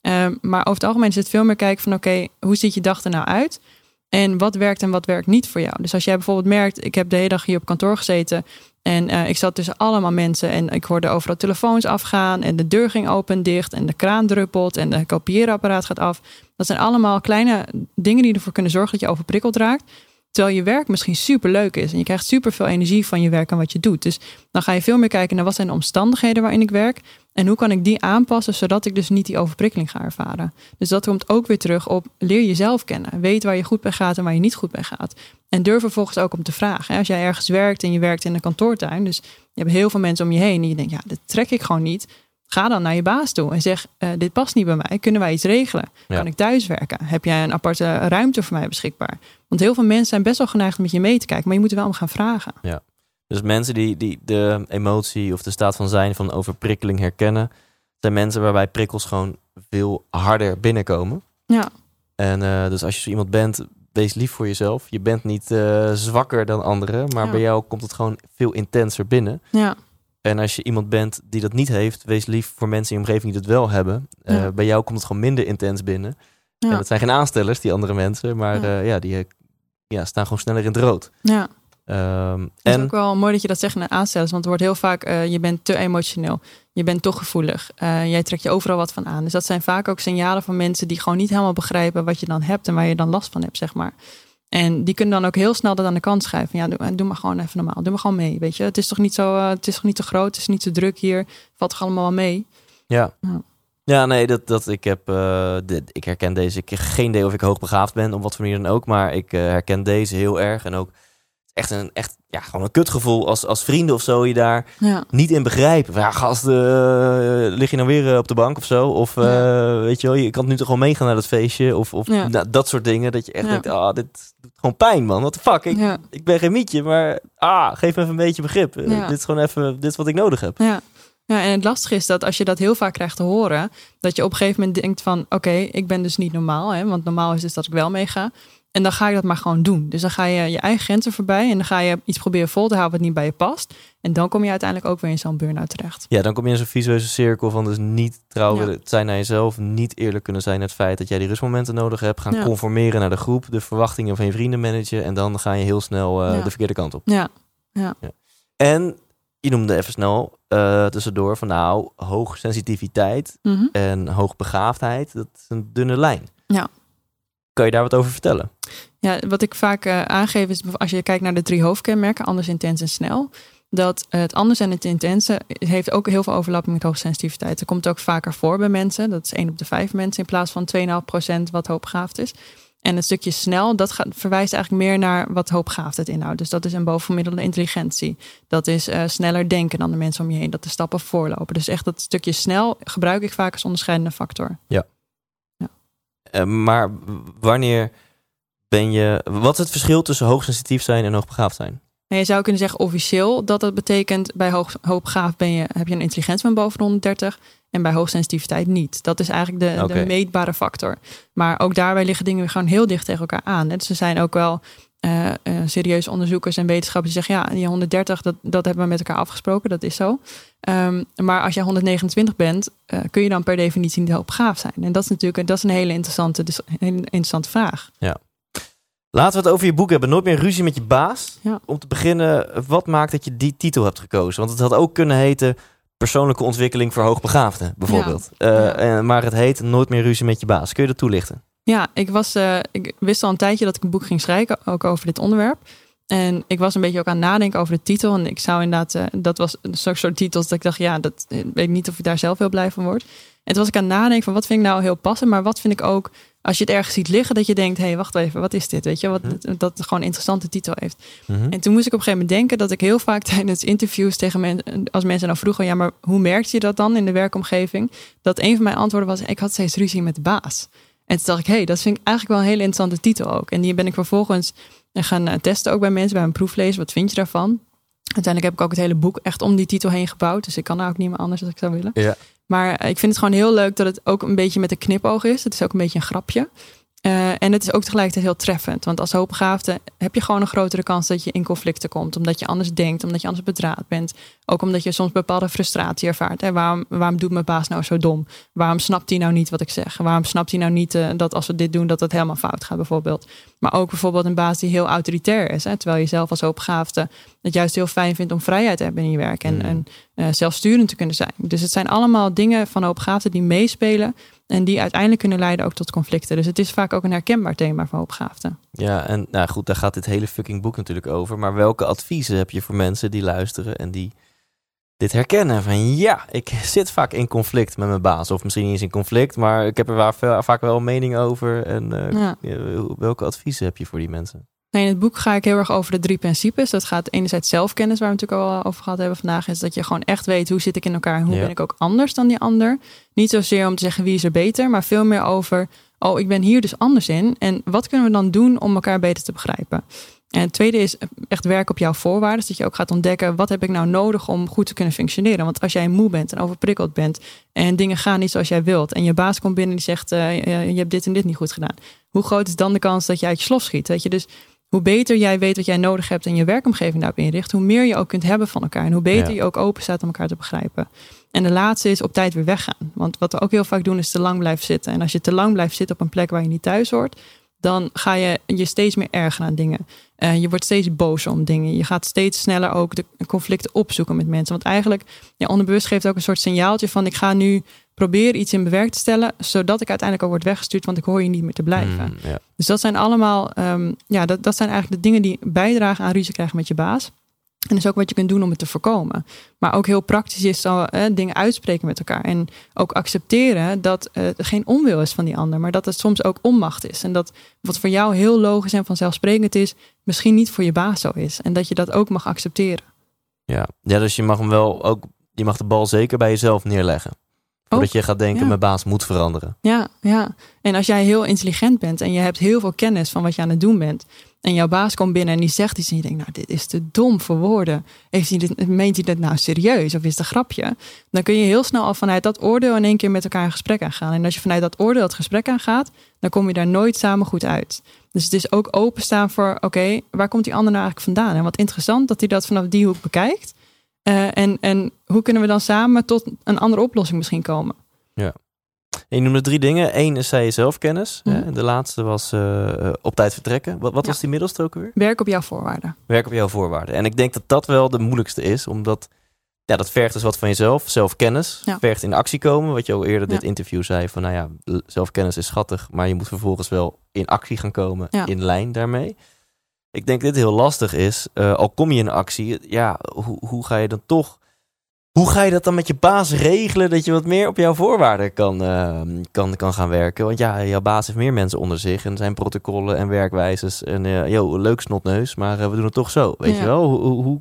Eh, maar over het algemeen is het veel meer kijken van: oké, hoe ziet je dag er nou uit? En wat werkt en wat werkt niet voor jou? Dus als jij bijvoorbeeld merkt, ik heb de hele dag hier op kantoor gezeten en eh, ik zat tussen allemaal mensen en ik hoorde overal telefoons afgaan en de deur ging open en dicht en de kraan druppelt en de kopieerapparaat gaat af. Dat zijn allemaal kleine dingen die ervoor kunnen zorgen dat je overprikkeld raakt. Terwijl je werk misschien super leuk is en je krijgt super veel energie van je werk en wat je doet. Dus dan ga je veel meer kijken naar wat zijn de omstandigheden waarin ik werk en hoe kan ik die aanpassen zodat ik dus niet die overprikkeling ga ervaren. Dus dat komt ook weer terug op leer jezelf kennen. Weet waar je goed bij gaat en waar je niet goed bij gaat. En durf vervolgens ook om te vragen. Als jij ergens werkt en je werkt in een kantoortuin, dus je hebt heel veel mensen om je heen en je denkt, ja, dit trek ik gewoon niet. Ga dan naar je baas toe en zeg: eh, Dit past niet bij mij. Kunnen wij iets regelen? Ja. Kan ik thuis werken? Heb jij een aparte ruimte voor mij beschikbaar? Want heel veel mensen zijn best wel geneigd om met je mee te kijken, maar je moet er wel om gaan vragen. Dus mensen die, die de emotie of de staat van zijn van overprikkeling herkennen, zijn mensen waarbij prikkels gewoon veel harder binnenkomen. Ja, En eh, dus als je zo iemand bent, wees lief voor jezelf. Je bent niet eh, zwakker dan anderen, maar Ja. bij jou komt het gewoon veel intenser binnen. ja, En als je iemand bent die dat niet heeft, wees lief voor mensen in je omgeving die dat wel hebben. Eh, Ja. bij jou komt het gewoon minder intens binnen. ja. En dat zijn geen aanstellers, die andere mensen, maar Ja. ja, ja die eh, ja, staan gewoon sneller in het rood. ja. Ehm, Het is ook wel mooi dat je dat zegt naar aanstellers, want er wordt heel vaak, eh, je bent te emotioneel, je bent te gevoelig, eh, jij trekt je overal wat van aan. Dus dat zijn vaak ook signalen van mensen die gewoon niet helemaal begrijpen wat je dan hebt en waar je dan last van hebt, zeg maar. En die kunnen dan ook heel snel dat aan de kant schuiven. Ja, doe, doe maar gewoon even normaal. Doe maar gewoon mee, weet je. Het is toch niet zo, eh, het is toch niet te groot, het is niet te druk hier. Valt toch allemaal wel mee? Ja. Ja. Ja, nee, dat, dat ik heb, eh, dit, ik herken deze. Ik heb geen idee of ik hoogbegaafd ben, op wat voor manier dan ook, maar ik eh, herken deze heel erg. En ook echt een, echt, ja, gewoon een kutgevoel als, als vrienden of zo je daar Ja, niet in begrijpen. Ja, gast, eh, lig je nou weer eh, op de bank of zo? Of eh, Ja. weet je wel, je kan nu toch gewoon meegaan naar dat feestje? Of, of Ja. nou, dat soort dingen. Dat je echt denkt, ah, dit doet gewoon pijn, man. What the fuck? Ik, ik ben geen mietje, maar ah, geef me even een beetje begrip. Dit is gewoon even, dit is wat ik nodig heb. ja. Ja, en het lastige is dat als je dat heel vaak krijgt te horen, dat je op een gegeven moment denkt van, oké, ik ben dus niet normaal, hè, want normaal is dus dat ik wel meega. En dan ga je dat maar gewoon doen. Dus dan ga je je eigen grenzen voorbij en dan ga je iets proberen vol te houden wat niet bij je past. En dan kom je uiteindelijk ook weer in zo'n burn-out terecht. Ja, dan kom je in zo'n visueuze cirkel van dus niet trouw Ja. zijn naar jezelf. Niet eerlijk kunnen zijn naar het feit dat jij die rustmomenten nodig hebt. Gaan Ja. conformeren naar de groep, de verwachtingen van je vrienden managen. En dan ga je heel snel eh, Ja. de verkeerde kant op. Ja, En je noemde even snel eh, tussendoor van nou, hoogsensitiviteit Mhm. en hoogbegaafdheid. Dat is een dunne lijn. Ja. Kan je daar wat over vertellen? Ja, wat ik vaak eh, aangeef is, als je kijkt naar de drie hoofdkenmerken, anders, intens en snel, dat het anders en het intense heeft ook heel veel overlapping met hoogsensitiviteit. Dat komt ook vaker voor bij mensen. Dat is 1 op de 5 mensen in plaats van 2,5% wat hoogbegaafd is. En het stukje snel, dat gaat, verwijst eigenlijk meer naar wat hoogbegaafdheid inhoudt. Dus dat is een bovengemiddelde intelligentie. Dat is eh, sneller denken dan de mensen om je heen. Dat de stappen voorlopen. Dus echt dat stukje snel gebruik ik vaak als onderscheidende factor. Eh, maar wanneer ben je... Wat is het verschil tussen hoogsensitief zijn en hoogbegaafd zijn? En je zou kunnen zeggen officieel dat dat betekent bij hoog, hoogbegaafd ben je, heb je een intelligentie van boven de 130 en bij hoogsensitiviteit niet. Dat is eigenlijk de, de meetbare factor. Maar ook daarbij liggen dingen gewoon heel dicht tegen elkaar aan. hè. Dus er zijn ook wel eh, serieuze onderzoekers en wetenschappers die zeggen ja, die 130 dat, dat hebben we met elkaar afgesproken, dat is zo. Ehm, maar als jij 129 bent, eh, kun je dan per definitie niet hoogbegaafd zijn. En dat is natuurlijk dat is een hele interessante, dus een hele interessante vraag. Laten we het over je boek hebben. Nooit meer ruzie met je baas. Ja. Om te beginnen, wat maakt dat je die titel hebt gekozen? Want het had ook kunnen heten persoonlijke ontwikkeling voor hoogbegaafden, bijvoorbeeld. Ja. maar het heet Nooit meer ruzie met je baas. Kun je dat toelichten? Ja, ik, was, eh, ik wist al een tijdje dat ik een boek ging schrijven, ook over dit onderwerp. En ik was een beetje ook aan het nadenken over de titel. En ik zou inderdaad, eh, dat was een soort, soort titels dat ik dacht, ja, dat eh, weet ik niet of ik daar zelf heel blij van word. En toen was ik aan het nadenken van wat vind ik nou heel passend, maar wat vind ik ook, als je het ergens ziet liggen, dat je denkt, hé, hey, wacht even, wat is dit? Weet je, wat, Mhm. dat het gewoon een interessante titel heeft. Mhm. En toen moest ik op een gegeven moment denken dat ik heel vaak tijdens interviews tegen mensen, als mensen dan vroegen, ja, maar hoe merkte je dat dan in de werkomgeving? Dat een van mijn antwoorden was, ik had steeds ruzie met de baas. En toen dacht ik, hé, hey, dat vind ik eigenlijk wel een hele interessante titel ook. En die ben ik vervolgens gaan eh, testen ook bij mensen, bij mijn proeflezen. Wat vind je daarvan? Uiteindelijk heb ik ook het hele boek echt om die titel heen gebouwd. Dus ik kan nou ook niet meer anders als ik zou willen. Ja. Maar eh, ik vind het gewoon heel leuk dat het ook een beetje met een knipoog is. Het is ook een beetje een grapje. Eh, en het is ook tegelijkertijd heel treffend. Want als hoogbegaafde heb je gewoon een grotere kans dat je in conflicten komt. Omdat je anders denkt, omdat je anders bedraad bent. Ook omdat je soms bepaalde frustratie ervaart. Hè? Waarom, waarom doet mijn baas nou zo dom? Waarom snapt hij nou niet wat ik zeg? Waarom snapt hij nou niet eh, dat als we dit doen, dat het helemaal fout gaat bijvoorbeeld? Maar ook bijvoorbeeld een baas die heel autoritair is. Hè? Terwijl je zelf als hoogbegaafde het juist heel fijn vindt om vrijheid te hebben in je werk. En, Mm. en eh, zelfsturend te kunnen zijn. Dus het zijn allemaal dingen van hoogbegaafden die meespelen. En die uiteindelijk kunnen leiden ook tot conflicten. Dus het is vaak ook een herkenbaar thema van hoogbegaafden. Ja, en nou goed, daar gaat dit hele fucking boek natuurlijk over. Maar welke adviezen heb je voor mensen die luisteren en die dit herkennen? Van ja, ik zit vaak in conflict met mijn baas. Of misschien niet eens in conflict, maar ik heb er vaak wel een mening over. En eh, ja, welke adviezen heb je voor die mensen? In het boek ga ik heel erg over de drie principes. Dat gaat enerzijds zelfkennis, waar we natuurlijk al over gehad hebben vandaag. Is dat je gewoon echt weet hoe zit ik in elkaar en hoe Ja. ben ik ook anders dan die ander. Niet zozeer om te zeggen wie is er beter, maar veel meer over, oh ik ben hier dus anders in. En wat kunnen we dan doen om elkaar beter te begrijpen? En het tweede is echt werken op jouw voorwaarden. Dat je ook gaat ontdekken, wat heb ik nou nodig om goed te kunnen functioneren? Want als jij moe bent en overprikkeld bent en dingen gaan niet zoals jij wilt. En je baas komt binnen en die zegt, eh, je je hebt dit en dit niet goed gedaan. Hoe groot is dan de kans dat je uit je slof schiet? Weet je, dus hoe beter jij weet wat jij nodig hebt en je werkomgeving daarop inricht, hoe meer je ook kunt hebben van elkaar. En hoe beter Ja. je ook open staat om elkaar te begrijpen. En de laatste is op tijd weer weggaan. Want wat we ook heel vaak doen is te lang blijven zitten. En als je te lang blijft zitten op een plek waar je niet thuis hoort, dan ga je je steeds meer ergeren aan dingen. Eh, je wordt steeds bozer om dingen. Je gaat steeds sneller ook de conflicten opzoeken met mensen. Want eigenlijk, ja, onderbewust geeft ook een soort signaaltje van ik ga nu proberen iets in bewerk te stellen, zodat ik uiteindelijk ook word weggestuurd, want ik hoor je niet meer te blijven. Mm, ja. Dus dat zijn allemaal, ehm, ja, dat, dat zijn eigenlijk de dingen die bijdragen aan ruzie krijgen met je baas. En dat is ook wat je kunt doen om het te voorkomen. Maar ook heel praktisch is zo, eh, dingen uitspreken met elkaar. En ook accepteren dat eh, het geen onwil is van die ander, maar dat het soms ook onmacht is. En dat wat voor jou heel logisch en vanzelfsprekend is, misschien niet voor je baas zo is. En dat je dat ook mag accepteren. Ja. ja, dus je mag hem wel ook, je mag de bal zeker bij jezelf neerleggen. Voordat je gaat denken, ja. mijn baas moet veranderen. Ja, ja. En als jij heel intelligent bent en je hebt heel veel kennis van wat je aan het doen bent. En jouw baas komt binnen en die zegt iets en je denkt, nou, dit is te dom voor woorden. Heeft hij dit, meent hij dit nou serieus of is het een grapje? Dan kun je heel snel al vanuit dat oordeel in één keer met elkaar in gesprek aangaan. En als je vanuit dat oordeel het gesprek aangaat, dan kom je daar nooit samen goed uit. Dus het is ook openstaan voor, oké, waar komt die ander nou eigenlijk vandaan? En wat interessant dat hij dat vanaf die hoek bekijkt. Eh, en, en hoe kunnen we dan samen tot een andere oplossing misschien komen? En je noemde drie dingen. Eén is zei je zelfkennis. Hè, En de laatste was eh, eh, op tijd vertrekken. Wat, wat Ja. was die middelste ook weer? Werk op jouw voorwaarden. Werk op jouw voorwaarden. En ik denk dat dat wel de moeilijkste is, omdat ja, dat vergt dus wat van jezelf. Zelfkennis Ja. vergt in actie komen. Wat je al eerder dit interview zei, van nou ja, zelfkennis is schattig, maar je moet vervolgens wel in actie gaan komen, in lijn daarmee. Ik denk dat dit heel lastig is. Eh, al kom je in actie, ja, hoe, hoe ga je dan toch... Hoe ga je dat dan met je baas regelen dat je wat meer op jouw voorwaarden kan, eh, kan, kan gaan werken? Want ja, jouw baas heeft meer mensen onder zich en zijn protocollen en werkwijzes. En joh, leuk snotneus, maar eh, we doen het toch zo. Weet Ja. je wel? Hoe, hoe,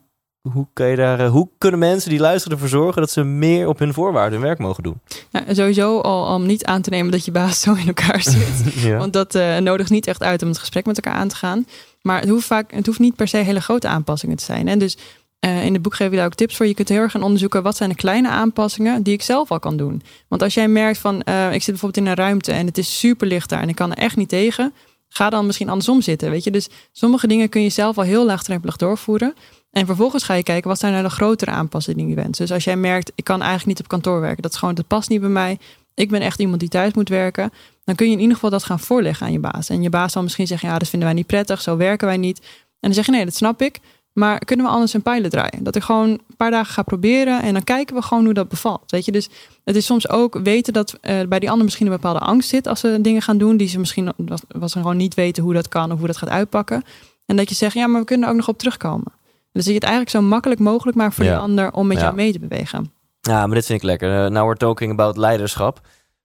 hoe, kan je daar, eh, hoe kunnen mensen die luisteren ervoor zorgen dat ze meer op hun voorwaarden hun werk mogen doen? Sowieso al om niet aan te nemen dat je baas zo in elkaar zit. ja. Want dat eh, nodigt niet echt uit om het gesprek met elkaar aan te gaan. Maar het hoeft, vaak, het hoeft niet per se hele grote aanpassingen te zijn. Hè? Dus eh, in het boek geef je daar ook tips voor. Je kunt heel erg gaan onderzoeken wat zijn de kleine aanpassingen die ik zelf al kan doen. Want als jij merkt van eh, ik zit bijvoorbeeld in een ruimte en het is super licht daar en ik kan er echt niet tegen. Ga dan misschien andersom zitten. Weet je? Dus sommige dingen kun je zelf al heel laagdrempelig doorvoeren. En vervolgens ga je kijken wat zijn nou de grotere aanpassingen die je wenst. Dus als jij merkt ik kan eigenlijk niet op kantoor werken. Dat is gewoon, dat past niet bij mij. Ik ben echt iemand die thuis moet werken dan kun je in ieder geval dat gaan voorleggen aan je baas. En je baas zal misschien zeggen, ja, dat vinden wij niet prettig, zo werken wij niet. En dan zeg je, nee, dat snap ik. Maar kunnen we anders een pilot draaien? Dat ik gewoon een paar dagen ga proberen en dan kijken we gewoon hoe dat bevalt. Weet je, dus het is soms ook weten dat eh, bij die ander misschien een bepaalde angst zit als ze dingen gaan doen die ze misschien was, was ze gewoon niet weten hoe dat kan of hoe dat gaat uitpakken. En dat je zegt, ja, maar we kunnen er ook nog op terugkomen. Dus dat je het eigenlijk zo makkelijk mogelijk maakt voor Ja. die ander om met Ja. jou mee te bewegen. Ja, maar dit vind ik lekker. Uh, now we're talking about leiderschap.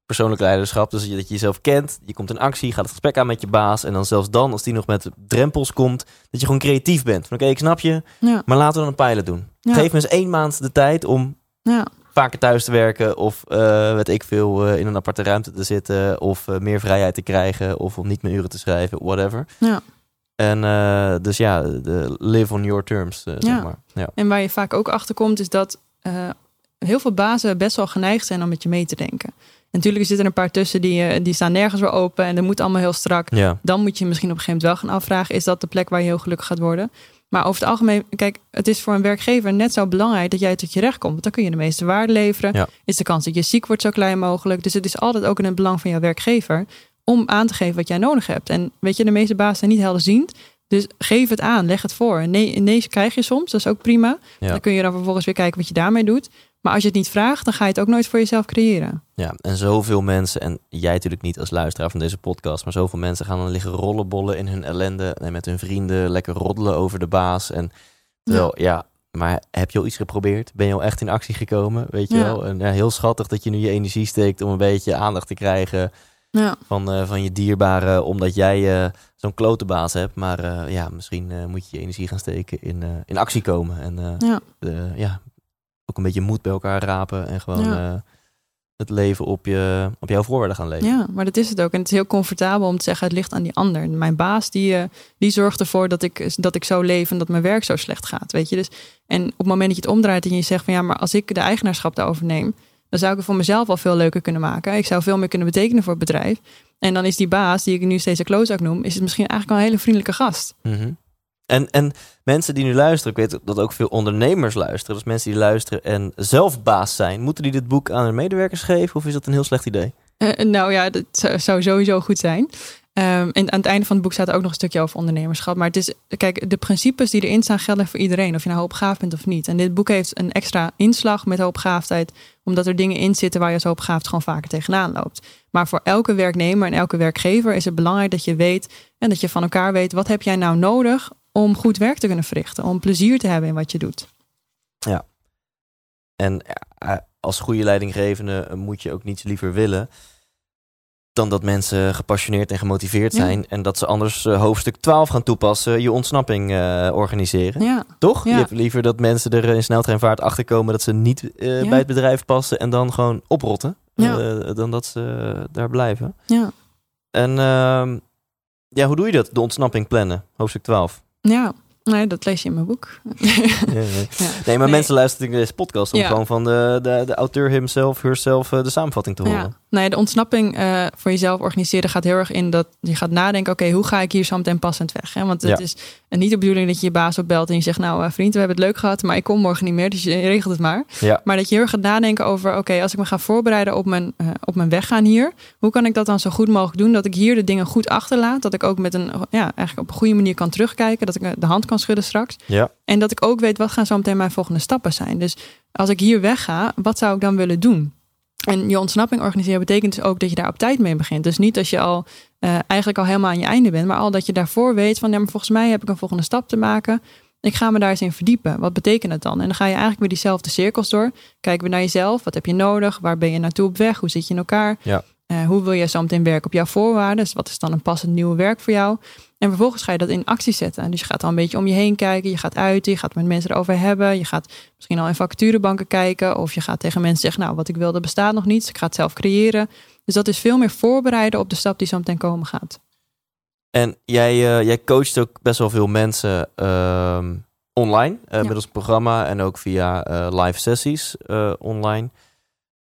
Persoonlijk leiderschap. Dus dat je jezelf kent. Je komt in actie. Gaat het gesprek aan met je baas. En dan zelfs dan, als die nog met drempels komt. Dat je gewoon creatief bent. Van oké, ik snap je. Ja, Maar laten we dan een pilot doen. Ja. Geef me eens één maand de tijd om ja, vaker thuis te werken. Of uh, weet ik veel, uh, in een aparte ruimte te zitten. Of uh, meer vrijheid te krijgen. Of om niet meer uren te schrijven. Whatever. ja. En dus ja, de live on your terms, zeg maar. Ja. En waar je vaak ook achter komt, is dat eh, heel veel bazen best wel geneigd zijn om met je mee te denken. Natuurlijk zitten er een paar tussen die, eh, die staan nergens weer open en dat moet allemaal heel strak. Ja. Dan moet je misschien op een gegeven moment wel gaan afvragen: is dat de plek waar je heel gelukkig gaat worden? Maar over het algemeen, kijk, het is voor een werkgever net zo belangrijk dat jij tot je recht komt. Want dan kun je de meeste waarde leveren. Ja. Is de kans dat je ziek wordt zo klein mogelijk. Dus het is altijd ook in het belang van jouw werkgever om aan te geven wat jij nodig hebt. En weet je, de meeste bazen zijn niet helderziend. Dus geef het aan, leg het voor. Nee, nee krijg je soms, dat is ook prima. Ja. Dan kun je dan vervolgens weer kijken wat je daarmee doet. Maar als je het niet vraagt, dan ga je het ook nooit voor jezelf creëren. Ja, en zoveel mensen, en jij natuurlijk niet als luisteraar van deze podcast, maar zoveel mensen gaan dan liggen rollenbollen in hun ellende en met hun vrienden lekker roddelen over de baas. En terwijl, ja. maar heb je al iets geprobeerd? Ben je al echt in actie gekomen? Weet je Ja. wel? En ja, heel schattig dat je nu je energie steekt om een beetje aandacht te krijgen Ja, van, eh, van je dierbaren, omdat jij eh, zo'n klote baas hebt. Maar eh, ja, misschien moet je je energie gaan steken in, in actie komen. En ja. ja, ook een beetje moed bij elkaar rapen en gewoon Ja. eh, het leven op, je, op jouw voorwaarden gaan leven. Ja, maar dat is het ook. En het is heel comfortabel om te zeggen, het ligt aan die ander. Mijn baas, die, eh, die zorgt ervoor dat ik, dat ik zo leef en dat mijn werk zo slecht gaat. Weet je? Dus, en op het moment dat je het omdraait en je zegt van ja, maar als ik de eigenaarschap daarover neem, dan zou ik het voor mezelf al veel leuker kunnen maken. Ik zou veel meer kunnen betekenen voor het bedrijf. En dan is die baas, die ik nu steeds een klootzak noem, is het misschien eigenlijk wel een hele vriendelijke gast. Mhm. En, en mensen die nu luisteren, ik weet dat ook veel ondernemers luisteren, dus mensen die luisteren en zelf baas zijn, moeten die dit boek aan hun medewerkers geven of is dat een heel slecht idee? Eh, nou ja, dat zou- zou sowieso goed zijn. Ehm, en aan het einde van het boek staat er ook nog een stukje over ondernemerschap. Maar het is, kijk, de principes die erin staan gelden voor iedereen. Of je nou hoopgaaf bent of niet. En dit boek heeft een extra inslag met hoopgaafdheid. Omdat er dingen in zitten waar je als hoopgaafd gewoon vaker tegenaan loopt. Maar voor elke werknemer en elke werkgever is het belangrijk dat je weet. En dat je van elkaar weet, wat heb jij nou nodig om goed werk te kunnen verrichten. Om plezier te hebben in wat je doet. En ja, eh, als goede leidinggevende eh, moet je ook niets liever willen dan dat mensen gepassioneerd en gemotiveerd Ja. zijn en dat ze anders eh, hoofdstuk 12 gaan toepassen, je ontsnapping organiseren. Ja, Toch? Ja. Je hebt liever dat mensen er in sneltreinvaart achter komen dat ze niet bij het bedrijf passen en dan gewoon oprotten, dan dat ze daar blijven. ja, En ehm, ja, hoe doe je dat? De ontsnapping plannen, hoofdstuk 12. Ja. Nee, dat lees je in mijn boek. Ja, ja. Ja. Nee, maar mensen luisteren naar deze podcast om Ja. gewoon van de, de, de auteur himself, herself, eh, de samenvatting te horen. Ja, nee, de ontsnapping eh, voor jezelf organiseren gaat heel erg in dat je gaat nadenken: oké, hoe ga ik hier zo meteen passend weg? Hè? Want het Ja. is niet de bedoeling dat je je baas opbelt en je zegt: Nou, eh, vriend, we hebben het leuk gehad, maar ik kom morgen niet meer, dus je regelt het maar. Ja. Maar dat je heel erg gaat nadenken over: oké, als ik me ga voorbereiden op mijn, eh, op mijn weggaan hier, hoe kan ik dat dan zo goed mogelijk doen? Dat ik hier de dingen goed achterlaat, dat ik ook met een, ja, eigenlijk op een goede manier kan terugkijken, dat ik de hand kan schudden straks. Ja. En dat ik ook weet wat gaan zo meteen mijn volgende stappen zijn. Dus als ik hier wegga, wat zou ik dan willen doen? En je ontsnapping organiseren betekent dus ook dat je daar op tijd mee begint. Dus niet als je al eh, eigenlijk al helemaal aan je einde bent, maar al dat je daarvoor weet van ja, maar volgens mij heb ik een volgende stap te maken. Ik ga me daar eens in verdiepen. Wat betekent het dan? En dan ga je eigenlijk weer diezelfde cirkels door. Kijken we naar jezelf. Wat heb je nodig? Waar ben je naartoe op weg? Hoe zit je in elkaar? Ja. Eh, hoe wil je zo meteen werken op jouw voorwaarden? Dus wat is dan een passend nieuw werk voor jou? En vervolgens ga je dat in actie zetten. Dus je gaat al een beetje om je heen kijken. Je gaat uit, je gaat met mensen erover hebben. Je gaat misschien al in vacaturebanken kijken. Of je gaat tegen mensen zeggen, nou, wat ik wil, dat bestaat nog niet. Dus ik ga het zelf creëren. Dus dat is veel meer voorbereiden op de stap die zo meteen komen gaat. En jij, eh, jij coacht ook best wel veel mensen ehm, online, eh, middels een programma en ook via eh, live sessies online.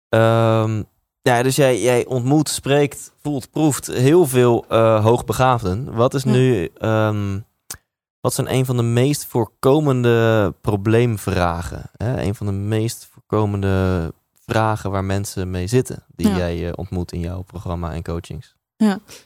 Ehm, ja, dus jij, jij ontmoet, spreekt, voelt, proeft heel veel eh, hoogbegaafden. Wat is Ja. nu, ehm, wat zijn een van de meest voorkomende probleemvragen? Hè? Een van de meest voorkomende vragen waar mensen mee zitten, die Ja. jij eh, ontmoet in jouw programma en coachings.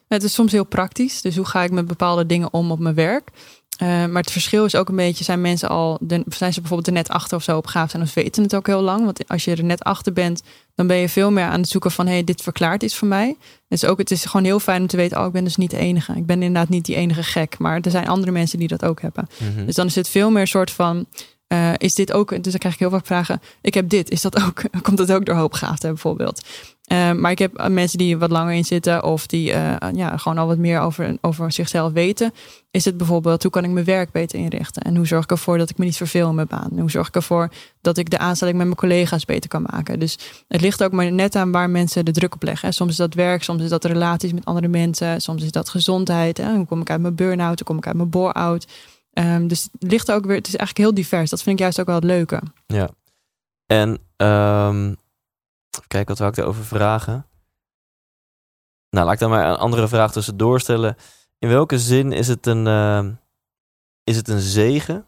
Het is soms heel praktisch. Dus hoe ga ik met bepaalde dingen om op mijn werk? Eh, maar het verschil is ook een beetje, zijn mensen al, de- zijn ze bijvoorbeeld er net achter of zo op gaaf zijn of weten het ook heel lang? Want als je er net achter bent, dan ben je veel meer aan het zoeken van, hé, hey, dit verklaart iets voor mij. Dus ook, het is gewoon heel fijn om te weten, oh, ik ben dus niet de enige. Ik ben inderdaad niet die enige gek, maar er zijn andere mensen die dat ook hebben. Mhm. Dus dan is het veel meer een soort van. Eh, is dit ook, dus dan krijg ik heel vaak vragen. Ik heb dit, is dat ook, komt dat ook door hoopgaafde bijvoorbeeld? Eh, maar ik heb eh, mensen die wat langer in zitten of die ja, gewoon al wat meer over, over zichzelf weten. Is het bijvoorbeeld, hoe kan ik mijn werk beter inrichten? En hoe zorg ik ervoor dat ik me niet verveel in mijn baan? Hoe zorg ik ervoor dat ik de aanstelling met mijn collega's beter kan maken? Dus het ligt ook maar net aan waar mensen de druk op leggen. Soms is dat werk, soms is dat relaties met andere mensen, soms is dat gezondheid. Hè? Hoe kom ik uit mijn burn-out? Hoe kom ik uit mijn bore-out? Ehm, dus het ligt ook weer, het is eigenlijk heel divers. Dat vind ik juist ook wel het leuke. Ja. En ehm, even kijken, wat wil ik daarover vragen? Nou, laat ik dan maar een andere vraag tussendoor stellen. In welke zin is het een, ehm, is het een zegen?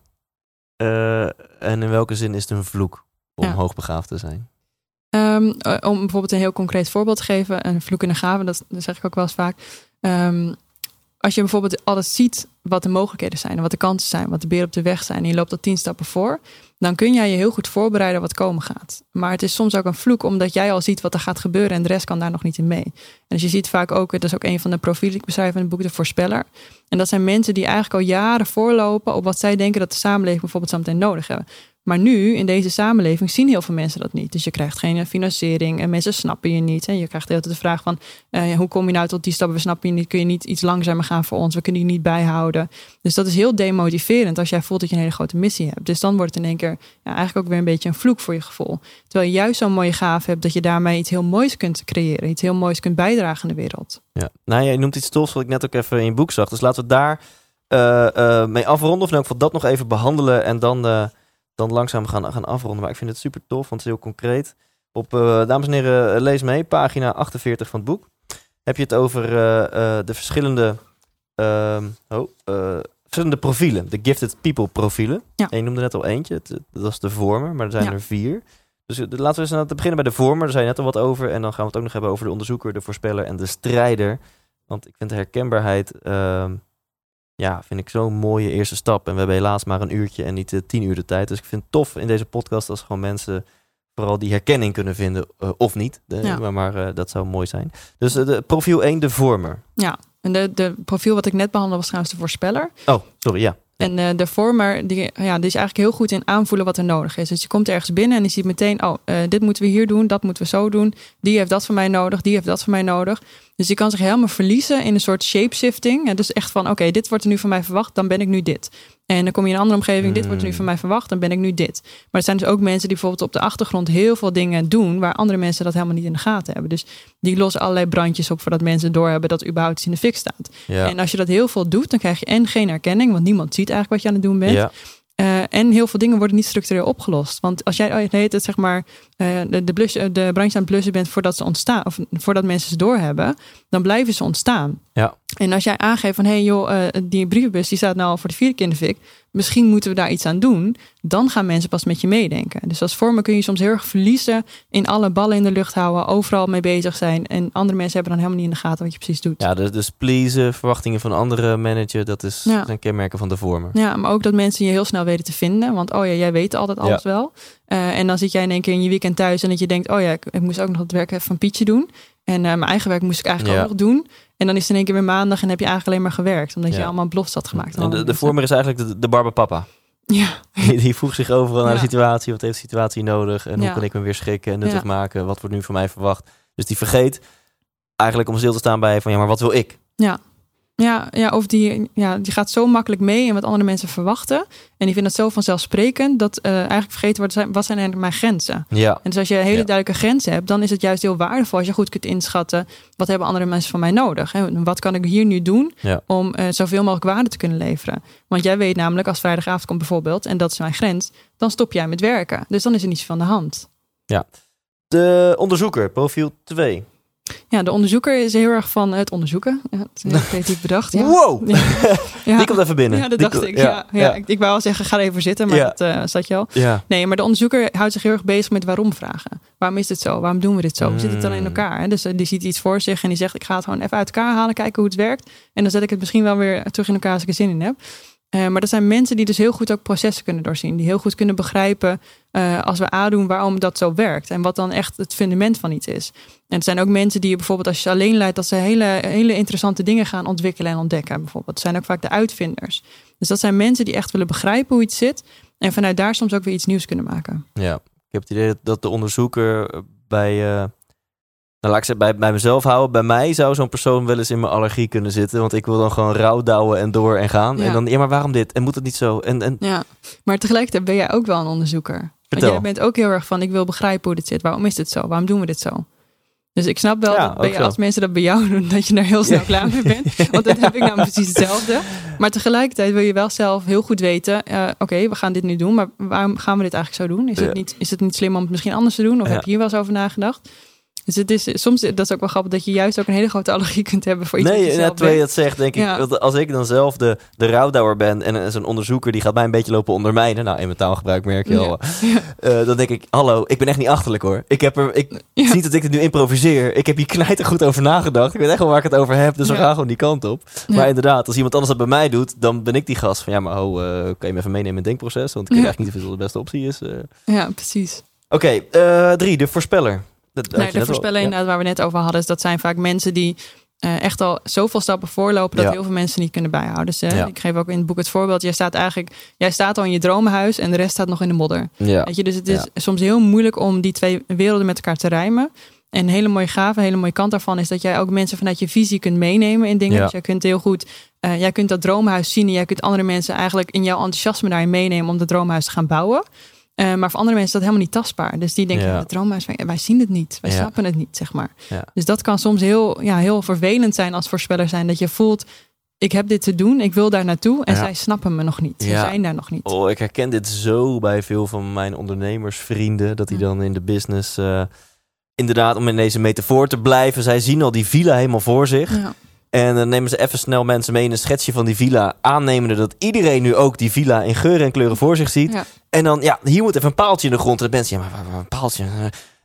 Eh, en in welke zin is het een vloek om Ja. hoogbegaafd te zijn? Eh, om bijvoorbeeld een heel concreet voorbeeld te geven, een vloek en een gave, dat, dat zeg ik ook wel eens vaak. Ehm, als je bijvoorbeeld alles ziet wat de mogelijkheden zijn, en wat de kansen zijn, wat de beren op de weg zijn, en je loopt al tien stappen voor, dan kun jij je heel goed voorbereiden wat komen gaat. Maar het is soms ook een vloek, omdat jij al ziet wat er gaat gebeuren en de rest kan daar nog niet in mee. En dus je ziet vaak ook, dat is ook een van de profielen die ik beschrijf in het boek, de voorspeller. En dat zijn mensen die eigenlijk al jaren voorlopen op wat zij denken dat de samenleving bijvoorbeeld zo meteen nodig hebben. Maar nu, in deze samenleving, zien heel veel mensen dat niet. Dus je krijgt geen eh, financiering en mensen snappen je niet. En je krijgt de hele tijd de vraag van, eh, hoe kom je nou tot die stappen? We snappen je niet. Kun je niet iets langzamer gaan voor ons? We kunnen je niet bijhouden. Dus dat is heel demotiverend als jij voelt dat je een hele grote missie hebt. Dus dan wordt het in één keer ja, eigenlijk ook weer een beetje een vloek voor je gevoel. Terwijl je juist zo'n mooie gave hebt dat je daarmee iets heel moois kunt creëren. Iets heel moois kunt bijdragen aan de wereld. Ja. Nou, jij noemt iets tofs wat ik net ook even in je boek zag. Dus laten we daar eh, mee afronden. Of in elk geval dat nog even behandelen. En dan, dan langzaam gaan, gaan afronden. Maar ik vind het super tof, want het is heel concreet. Op, eh, dames en heren, eh, lees mee. Pagina 48 van het boek. Heb je het over eh, de verschillende, ehm, oh, verschillende profielen. De Gifted People profielen. Ja. En je noemde net al eentje. Het, dat was de vormer, maar er zijn Ja. er vier. Dus laten we eens aan het beginnen bij de vormer. Daar zei je net al wat over. En dan gaan we het ook nog hebben over de onderzoeker, de voorspeller en de strijder. Want ik vind de herkenbaarheid, ehm, ja, vind ik zo'n mooie eerste stap. En we hebben helaas maar een uurtje en niet eh, tien uur de tijd. Dus ik vind het tof in deze podcast als gewoon mensen vooral die herkenning kunnen vinden. eh, of niet, De- Ja. maar, maar eh, dat zou mooi zijn. Dus de, profiel 1, de vormer. En de, de profiel wat ik net behandelde was trouwens de voorspeller. Oh, sorry, ja. En de vormer, die, ja, die is eigenlijk heel goed in aanvoelen wat er nodig is. Dus je komt ergens binnen en je ziet meteen, oh, dit moeten we hier doen, dat moeten we zo doen. Die heeft dat van mij nodig, die heeft dat van mij nodig. Dus je kan zich helemaal verliezen in een soort shapeshifting. Dus echt van, oké, dit wordt er nu van mij verwacht, dan ben ik nu dit. En dan kom je in een andere omgeving, dit wordt er nu Hmm. van mij verwacht, dan ben ik nu dit. Maar er zijn dus ook mensen die bijvoorbeeld op de achtergrond heel veel dingen doen, waar andere mensen dat helemaal niet in de gaten hebben. Dus die lossen allerlei brandjes op voordat mensen doorhebben dat überhaupt iets in de fik staat. ja. En als je dat heel veel doet, dan krijg je en geen erkenning, want niemand ziet eigenlijk wat je aan het doen bent. ja. Eh, en heel veel dingen worden niet structureel opgelost. Want als jij oh, de hele tijd, zeg maar, eh, de, de, blus, de brandjes aan het blussen bent voordat ze ontstaan, of voordat mensen ze doorhebben, dan blijven ze ontstaan. Ja. En als jij aangeeft van hé hey joh, eh, die brievenbus die staat nou al voor de vierde keer in de fik, misschien moeten we daar iets aan doen, dan gaan mensen pas met je meedenken. Dus als vormer kun je soms heel erg verliezen in alle ballen in de lucht houden, overal mee bezig zijn. En andere mensen hebben dan helemaal niet in de gaten wat je precies doet. Ja, dus, dus pleasen, verwachtingen van anderen managen, dat is, Ja. zijn kenmerken van de vormer. Ja, maar ook dat mensen je heel snel weten te vinden. Want oh ja, jij weet altijd alles wel. Eh, en dan zit jij in één keer in je weekend thuis en dat je denkt, oh ja, ik, ik moest ook nog het werk van Pietje doen. En eh, mijn eigen werk moest ik eigenlijk Ja. ook nog doen. En dan is het in één keer weer maandag en heb je eigenlijk alleen maar gewerkt. Omdat je allemaal beloftes had gemaakt. En de, de vormer is eigenlijk de, de barbapapa. Ja, Die, die voegt zich overal naar de situatie. Wat heeft de situatie nodig? En hoe kan ik me weer schikken en nuttig maken? Wat wordt nu van mij verwacht? Dus die vergeet eigenlijk om stil te staan bij van ja, maar wat wil ik? ja, ja of die, ja, die gaat zo makkelijk mee in wat andere mensen verwachten. En die vindt het zo vanzelfsprekend dat eh, eigenlijk vergeten wordt, zijn- wat zijn eigenlijk mijn grenzen? Ja, En dus als je hele Ja. duidelijke grenzen hebt, dan is het juist heel waardevol als je goed kunt inschatten wat hebben andere mensen van mij nodig. Hè? Wat kan ik hier nu doen Ja. om eh, zoveel mogelijk waarde te kunnen leveren? Want jij weet namelijk, als vrijdagavond komt bijvoorbeeld, en dat is mijn grens, dan stop jij met werken. Dus dan is er niets van de hand. de onderzoeker, profiel 2. Ja, de onderzoeker is heel erg van het onderzoeken. Ja, het is heel creatief bedacht. Ja. Wow! Ja. Die komt even binnen. Ja, dat Die dacht ik. Ja, ja, Ik, ik wou al zeggen, ga er even zitten, maar dat eh, zat je al. Nee, maar de onderzoeker houdt zich heel erg bezig met waarom vragen. Waarom is dit zo? Waarom doen we dit zo? Hoe zit het dan in Mm. elkaar? hè? Dus eh, die ziet iets voor zich en die zegt: Ik ga het gewoon even uit elkaar halen, kijken hoe het werkt. En dan zet ik het misschien wel weer terug in elkaar als ik er zin in heb. Eh, maar dat zijn mensen die dus heel goed ook processen kunnen doorzien. Die heel goed kunnen begrijpen als we A doen waarom dat zo werkt. En wat dan echt het fundament van iets is. En het zijn ook mensen die je bijvoorbeeld als je ze alleen leidt, dat ze hele, hele interessante dingen gaan ontwikkelen en ontdekken. Bijvoorbeeld. Het zijn ook vaak de uitvinders. Dus dat zijn mensen die echt willen begrijpen hoe iets zit. En vanuit daar soms ook weer iets nieuws kunnen maken. Ja, ik heb het idee dat- de onderzoeker bij, eh, nou, laat ik zeggen, bij, bij mezelf houden. Bij mij zou zo'n persoon wel eens in mijn allergie kunnen zitten. Want ik wil dan gewoon rauw douwen en door en gaan. Ja. En dan, ja, maar waarom dit? En moet het niet zo? En, en Ja, maar tegelijkertijd ben jij ook wel een onderzoeker. Want jij bent ook heel erg van, ik wil begrijpen hoe dit zit. Waarom is dit zo? Waarom doen we dit zo? Dus ik snap wel Ja, dat zo. als mensen dat bij jou doen, dat je daar heel snel klaar mee bent. Want dat heb ik nou precies hetzelfde. Maar tegelijkertijd wil je wel zelf heel goed weten, eh, oké, we gaan dit nu doen, maar waarom gaan we dit eigenlijk zo doen? Is, het, niet, is het niet slim om het misschien anders te doen? Of heb je hier wel eens over nagedacht? Dus het is soms, dat is ook wel grappig, dat je juist ook een hele grote allergie kunt hebben voor iets Nee, net bent. dat zegt, denk ik, Ja. als ik dan zelf de, de rouwdouwer ben en eh, zo'n onderzoeker die gaat mij een beetje lopen ondermijnen, nou in mijn taalgebruik merk je Ja. al, eh, dan denk ik, hallo, ik ben echt niet achterlijk hoor. Ik heb er, ik Ja. zie dat ik het nu improviseer. Ik heb hier knijter goed over nagedacht. Ik weet echt wel waar ik het over heb, dus we gaan gewoon die kant op. Maar inderdaad, als iemand anders dat bij mij doet, dan ben ik die gast van, ja, maar ho, eh, kan je me even meenemen in het denkproces? Want ik weet eigenlijk niet of het de beste optie is. eh. Ja, precies. Oké, drie, de voorspeller. Dat Nee, de voorspellen Ja. inderdaad waar we net over hadden, is dat zijn vaak mensen die eh, echt al zoveel stappen voorlopen dat Ja. heel veel mensen niet kunnen bijhouden. Dus Ja. ik geef ook in het boek het voorbeeld. Jij staat eigenlijk, jij staat al in je dromenhuis en de rest staat nog in de modder. Ja. Weet je, dus het is soms heel moeilijk om die twee werelden met elkaar te rijmen. En een hele mooie gave, een hele mooie kant daarvan is dat jij ook mensen vanuit je visie kunt meenemen in dingen. Dus jij kunt heel goed, eh, jij kunt dat droomhuis zien en jij kunt andere mensen eigenlijk in jouw enthousiasme daarin meenemen om dat droomhuis te gaan bouwen. Eh, maar voor andere mensen is dat helemaal niet tastbaar. Dus die denken, Ja. het droomhuis, wij, wij zien het niet. Wij Ja. snappen het niet, zeg maar. Ja. Dus dat kan soms heel, ja, heel vervelend zijn als voorspeller zijn. Dat je voelt, ik heb dit te doen, ik wil daar naartoe. En zij snappen me nog niet. Ze zijn daar nog niet. Oh, ik herken dit zo bij veel van mijn ondernemersvrienden. Dat die dan in de business... eh, inderdaad, om in deze metafoor te blijven... zij zien al die villa helemaal voor zich. En dan nemen ze even snel mensen mee in een schetsje van die villa. Aannemende dat iedereen nu ook die villa in geuren en kleuren voor zich ziet. Ja. En dan, ja, hier moet even een paaltje in de grond. En dan mensen, ja, maar, maar- maar een paaltje...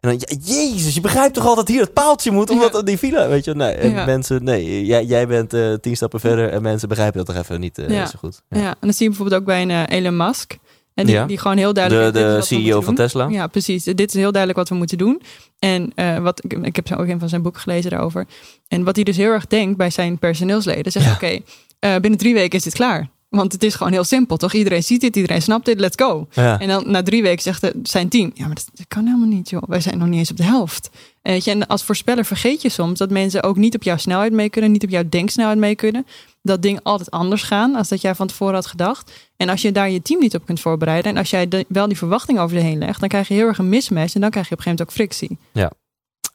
En dan, ja, jezus, je begrijpt toch al dat hier het paaltje moet, omdat Ja. die villa, weet je. Nee, Ja. mensen, nee, jij, jij bent eh, tien stappen verder en mensen begrijpen dat toch even niet eh, Ja. zo goed. Ja. en dat zie je bijvoorbeeld ook bij een eh, Elon Musk. En die, Ja. die gewoon heel De, duidelijk... de we CEO van. Tesla. Ja, precies. Dit is heel duidelijk wat we moeten doen. En eh, wat ik, ik heb ook een van zijn boeken gelezen daarover. En wat hij dus heel erg denkt bij zijn personeelsleden. Zegt, Ja. oké, eh, binnen drie weken is dit klaar. Want het is gewoon heel simpel, toch? Iedereen ziet dit, iedereen snapt dit, let's go. Ja. En dan na drie weken zegt het zijn team, ja, maar dat, dat kan helemaal niet, joh. Wij zijn nog niet eens op de helft. En, weet je, en als voorspeller vergeet je soms dat mensen ook niet op jouw snelheid mee kunnen, niet op jouw denksnelheid mee kunnen. Dat dingen altijd anders gaan als dat jij van tevoren had gedacht. En als je daar je team niet op kunt voorbereiden en als jij de- wel die verwachting over je heen legt, dan krijg je heel erg een mismatch en dan krijg je op een gegeven moment ook frictie.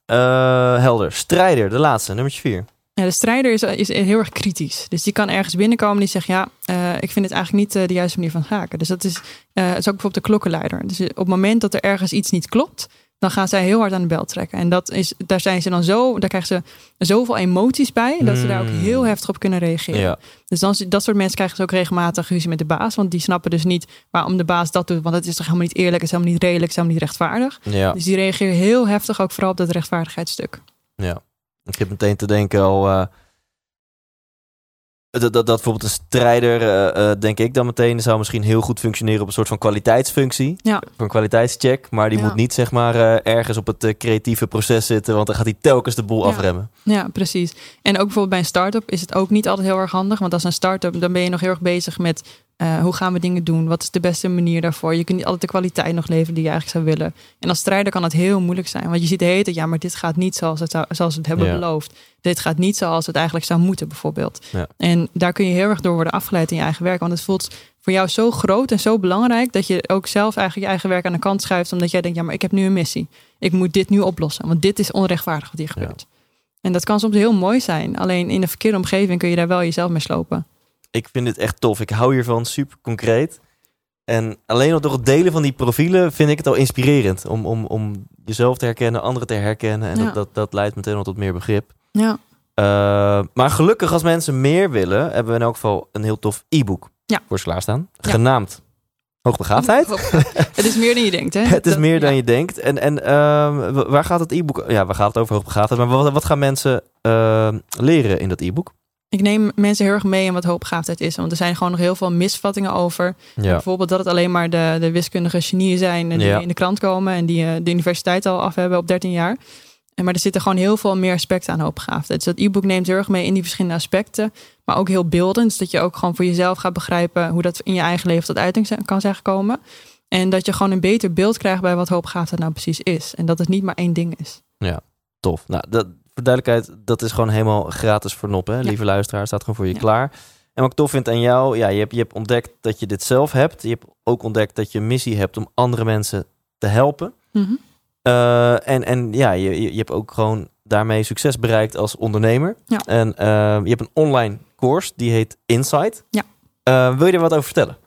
Eh, helder. Strijder, de laatste, nummertje vier. Ja, de strijder is, is heel erg kritisch. Dus die kan ergens binnenkomen die zegt: Ja, eh, ik vind het eigenlijk niet eh, de juiste manier van schaken. Dus dat is, het is ook bijvoorbeeld de klokkenleider. Dus op het moment dat er ergens iets niet klopt, dan gaan zij heel hard aan de bel trekken. En dat is, daar zijn ze dan zo, daar krijgen ze zoveel emoties bij, dat ze daar ook Hmm. heel heftig op kunnen reageren. Ja. Dus dan, dat soort mensen krijgen ze ook regelmatig ruzie met de baas. Want die snappen dus niet waarom de baas dat doet. Want het is toch helemaal niet eerlijk, het is helemaal niet redelijk, het is helemaal niet rechtvaardig. Ja. Dus die reageren heel heftig ook vooral op dat rechtvaardigheidsstuk. ja. Ik heb meteen te denken al... eh, dat, dat, dat bijvoorbeeld een strijder, eh, eh, denk ik dan meteen, zou misschien heel goed functioneren op een soort van kwaliteitsfunctie. Ja. Voor een kwaliteitscheck. Maar die Ja. moet niet zeg maar eh, ergens op het creatieve proces zitten, want dan gaat hij telkens de boel Ja. afremmen. Ja, precies. En ook bijvoorbeeld bij een start-up is het ook niet altijd heel erg handig. Want als een start-up, dan ben je nog heel erg bezig met eh, hoe gaan we dingen doen? Wat is de beste manier daarvoor? Je kunt niet altijd de kwaliteit nog leveren die je eigenlijk zou willen. En als strijder kan het heel moeilijk zijn. Want je ziet de hele tijd, ja, maar dit gaat niet zoals, het zou, zoals we het hebben Ja. beloofd. Dit gaat niet zoals het eigenlijk zou moeten, bijvoorbeeld. Ja. En daar kun je heel erg door worden afgeleid in je eigen werk. Want het voelt voor jou zo groot en zo belangrijk dat je ook zelf eigenlijk je eigen werk aan de kant schuift. Omdat jij denkt, ja, maar ik heb nu een missie. Ik moet dit nu oplossen. Want dit is onrechtvaardig wat hier Ja. gebeurt. En dat kan soms heel mooi zijn. Alleen in de verkeerde omgeving kun je daar wel jezelf mee slopen. Ik vind dit echt tof. Ik hou hiervan, super concreet. En alleen al door het delen van die profielen vind ik het al inspirerend. Om, om, om jezelf te herkennen, anderen te herkennen. En Ja. dat, dat, dat leidt meteen al tot meer begrip. Ja, Uh, maar gelukkig als mensen meer willen, hebben we in elk geval een heel tof e-book Ja. voor ze klaarstaan. Ja. Genaamd Hoogbegaafdheid. het is meer dan je denkt, hè? Het is Dat- meer dan ja. je denkt. En, en ehm, wa- waar gaat het e-book? Ja, waar gaat het over hoogbegaafdheid? Maar wat, wat gaan mensen ehm, leren in dat e-book? Ik neem mensen heel erg mee in wat hoogbegaafdheid is. Want er zijn gewoon nog heel veel misvattingen over. Ja. Bijvoorbeeld dat het alleen maar de, de wiskundige genieën zijn... die Ja. in de krant komen en die eh, de universiteit al af hebben op 13 jaar. En Maar er zitten gewoon heel veel meer aspecten aan hoogbegaafdheid. Dus dat e-book neemt heel erg mee in die verschillende aspecten. Maar ook heel beeldend. Dus dat je ook gewoon voor jezelf gaat begrijpen... hoe dat in je eigen leven tot uiting kan zijn gekomen. En dat je gewoon een beter beeld krijgt bij wat hoogbegaafdheid nou precies is. En dat het niet maar één ding is. Tof. Nou, dat, voor duidelijkheid, dat is gewoon helemaal gratis voor noppen. Hè? Ja. Lieve luisteraar, staat gewoon voor je Ja. klaar. En wat ik tof vind aan jou, ja, je hebt, je hebt ontdekt dat je dit zelf hebt. Je hebt ook ontdekt dat je een missie hebt om andere mensen te helpen. Mhm. Eh, en, en ja, je, je hebt ook gewoon daarmee succes bereikt als ondernemer. Ja. En eh, je hebt een online course, die heet Insight. Ja. Eh, wil je er wat over vertellen?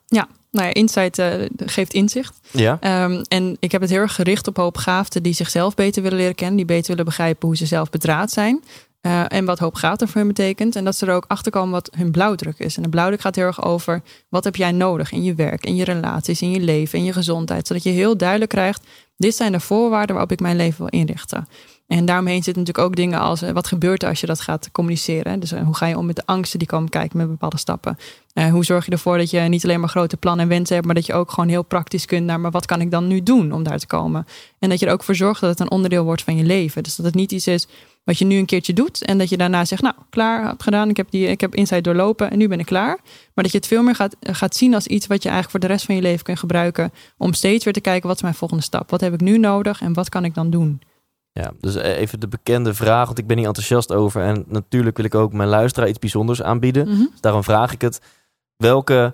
Nou ja, Insight eh, geeft inzicht. Ja. Ehm, en ik heb het heel erg gericht op hoopgaafden die zichzelf beter willen leren kennen. Die beter willen begrijpen hoe ze zelf bedraad zijn. eh, en wat hoopgaafden voor hen betekent. En dat ze er ook achter komen wat hun blauwdruk is. En de blauwdruk gaat heel erg over wat heb jij nodig in je werk, in je relaties, in je leven, in je gezondheid. Zodat je heel duidelijk krijgt, dit zijn de voorwaarden waarop ik mijn leven wil inrichten. En daaromheen zitten natuurlijk ook dingen als eh, wat gebeurt er als je dat gaat communiceren. Dus eh, hoe ga je om met de angsten die komen kijken met bepaalde stappen. Eh, hoe zorg je ervoor dat je niet alleen maar grote plannen en wensen hebt, maar dat je ook gewoon heel praktisch kunt naar, maar wat kan ik dan nu doen om daar te komen? En dat je er ook voor zorgt dat het een onderdeel wordt van je leven. Dus dat het niet iets is wat je nu een keertje doet en dat je daarna zegt, nou, klaar, heb gedaan, ik heb, die, ik heb Insight doorlopen en nu ben ik klaar. Maar dat je het veel meer gaat, gaat zien als iets wat je eigenlijk voor de rest van je leven kunt gebruiken om steeds weer te kijken, wat is mijn volgende stap? Wat heb ik nu nodig en wat kan ik dan doen? Ja, dus eh, even de bekende vraag, want ik ben hier enthousiast over. En natuurlijk wil ik ook mijn luisteraar iets bijzonders aanbieden. Mhm. Dus daarom vraag ik het. Welke,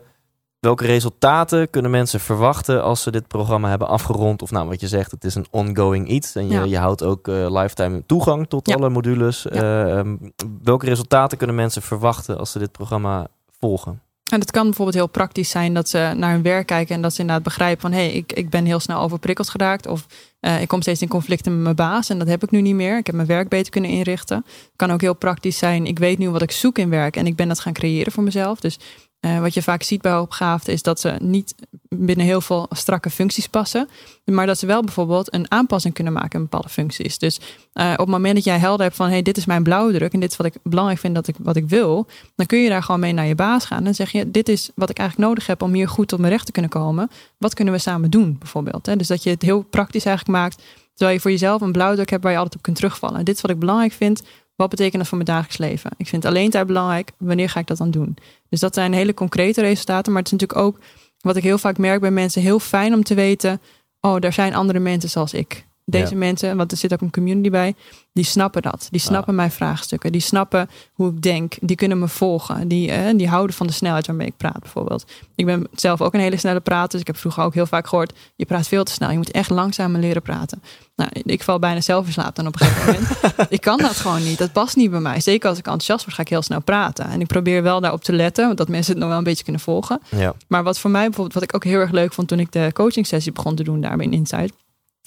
welke resultaten kunnen mensen verwachten als ze dit programma hebben afgerond? Of nou, wat je zegt, het is een ongoing iets. En je, Ja. je houdt ook eh, lifetime toegang tot Ja. alle modules. Eh, ehm, welke resultaten kunnen mensen verwachten als ze dit programma volgen? En het kan bijvoorbeeld heel praktisch zijn dat ze naar hun werk kijken en dat ze inderdaad begrijpen van hé, hey, ik, ik ben heel snel overprikkeld geraakt of eh, ik kom steeds in conflicten met mijn baas en dat heb ik nu niet meer. Ik heb mijn werk beter kunnen inrichten. Kan ook heel praktisch zijn, ik weet nu wat ik zoek in werk en ik ben dat gaan creëren voor mezelf. Dus eh, wat je vaak ziet bij hoopgaafden is dat ze niet binnen heel veel strakke functies passen, maar dat ze wel bijvoorbeeld een aanpassing kunnen maken in bepaalde functies. Dus eh, op het moment dat jij helder hebt van hey, dit is mijn blauwdruk en dit is wat ik belangrijk vind dat ik, wat ik wil, dan kun je daar gewoon mee naar je baas gaan. En zeg je, dit is wat ik eigenlijk nodig heb om hier goed tot mijn recht te kunnen komen. Wat kunnen we samen doen, bijvoorbeeld? Hè? Dus dat je het heel praktisch eigenlijk maakt, terwijl je voor jezelf een blauwdruk hebt waar je altijd op kunt terugvallen. Dit is wat ik belangrijk vind. Wat betekent dat voor mijn dagelijks leven? Ik vind alleen tijd belangrijk. Wanneer ga ik dat dan doen? Dus dat zijn hele concrete resultaten. Maar het is natuurlijk ook, wat ik heel vaak merk bij mensen, heel fijn om te weten, oh, er zijn andere mensen zoals ik. Deze Ja. mensen, want er zit ook een community bij, die snappen dat. Die snappen mijn vraagstukken. Die snappen hoe ik denk. Die kunnen me volgen. Die, eh, die houden van de snelheid waarmee ik praat, bijvoorbeeld. Ik ben zelf ook een hele snelle prater. Dus ik heb vroeger ook heel vaak gehoord: je praat veel te snel. Je moet echt langzamer leren praten. Nou, ik val bijna zelf in slaap dan op een gegeven moment. ik kan dat gewoon niet. Dat past niet bij mij. Zeker als ik enthousiast word, ga ik heel snel praten. En ik probeer wel daarop te letten, dat mensen het nog wel een beetje kunnen volgen. Ja. Maar wat voor mij bijvoorbeeld, wat ik ook heel erg leuk vond toen ik de coaching sessie begon te doen daarmee in Insight.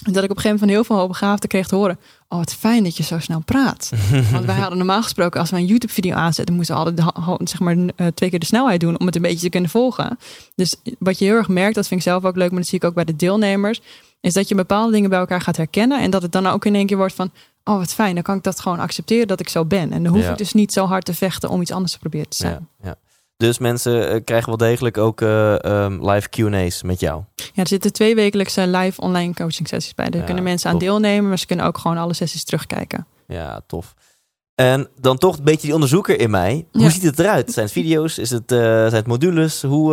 Dat ik op een gegeven moment van heel veel hoogbegaafden kreeg te horen. Oh, wat fijn dat je zo snel praat. Want wij hadden normaal gesproken, als we een YouTube-video aanzetten, moesten we altijd zeg maar, eh, twee keer de snelheid doen om het een beetje te kunnen volgen. Dus wat je heel erg merkt, dat vind ik zelf ook leuk, maar dat zie ik ook bij de deelnemers, is dat je bepaalde dingen bij elkaar gaat herkennen. En dat het dan ook in één keer wordt van, oh wat fijn, dan kan ik dat gewoon accepteren dat ik zo ben. En dan hoef Ja. ik dus niet zo hard te vechten om iets anders te proberen te zijn. Ja, ja. Dus mensen eh, krijgen wel degelijk ook eh, ehm, live Q&A's met jou. Ja, er zitten twee wekelijkse live online coaching sessies bij. Daar Ja, kunnen mensen aan deelnemen, maar ze kunnen ook gewoon alle sessies terugkijken. Ja, tof. En dan toch een beetje die onderzoeker in mij. Hoe Ja. ziet het eruit? Zijn het video's? Is het, eh, zijn het modules? Hoe,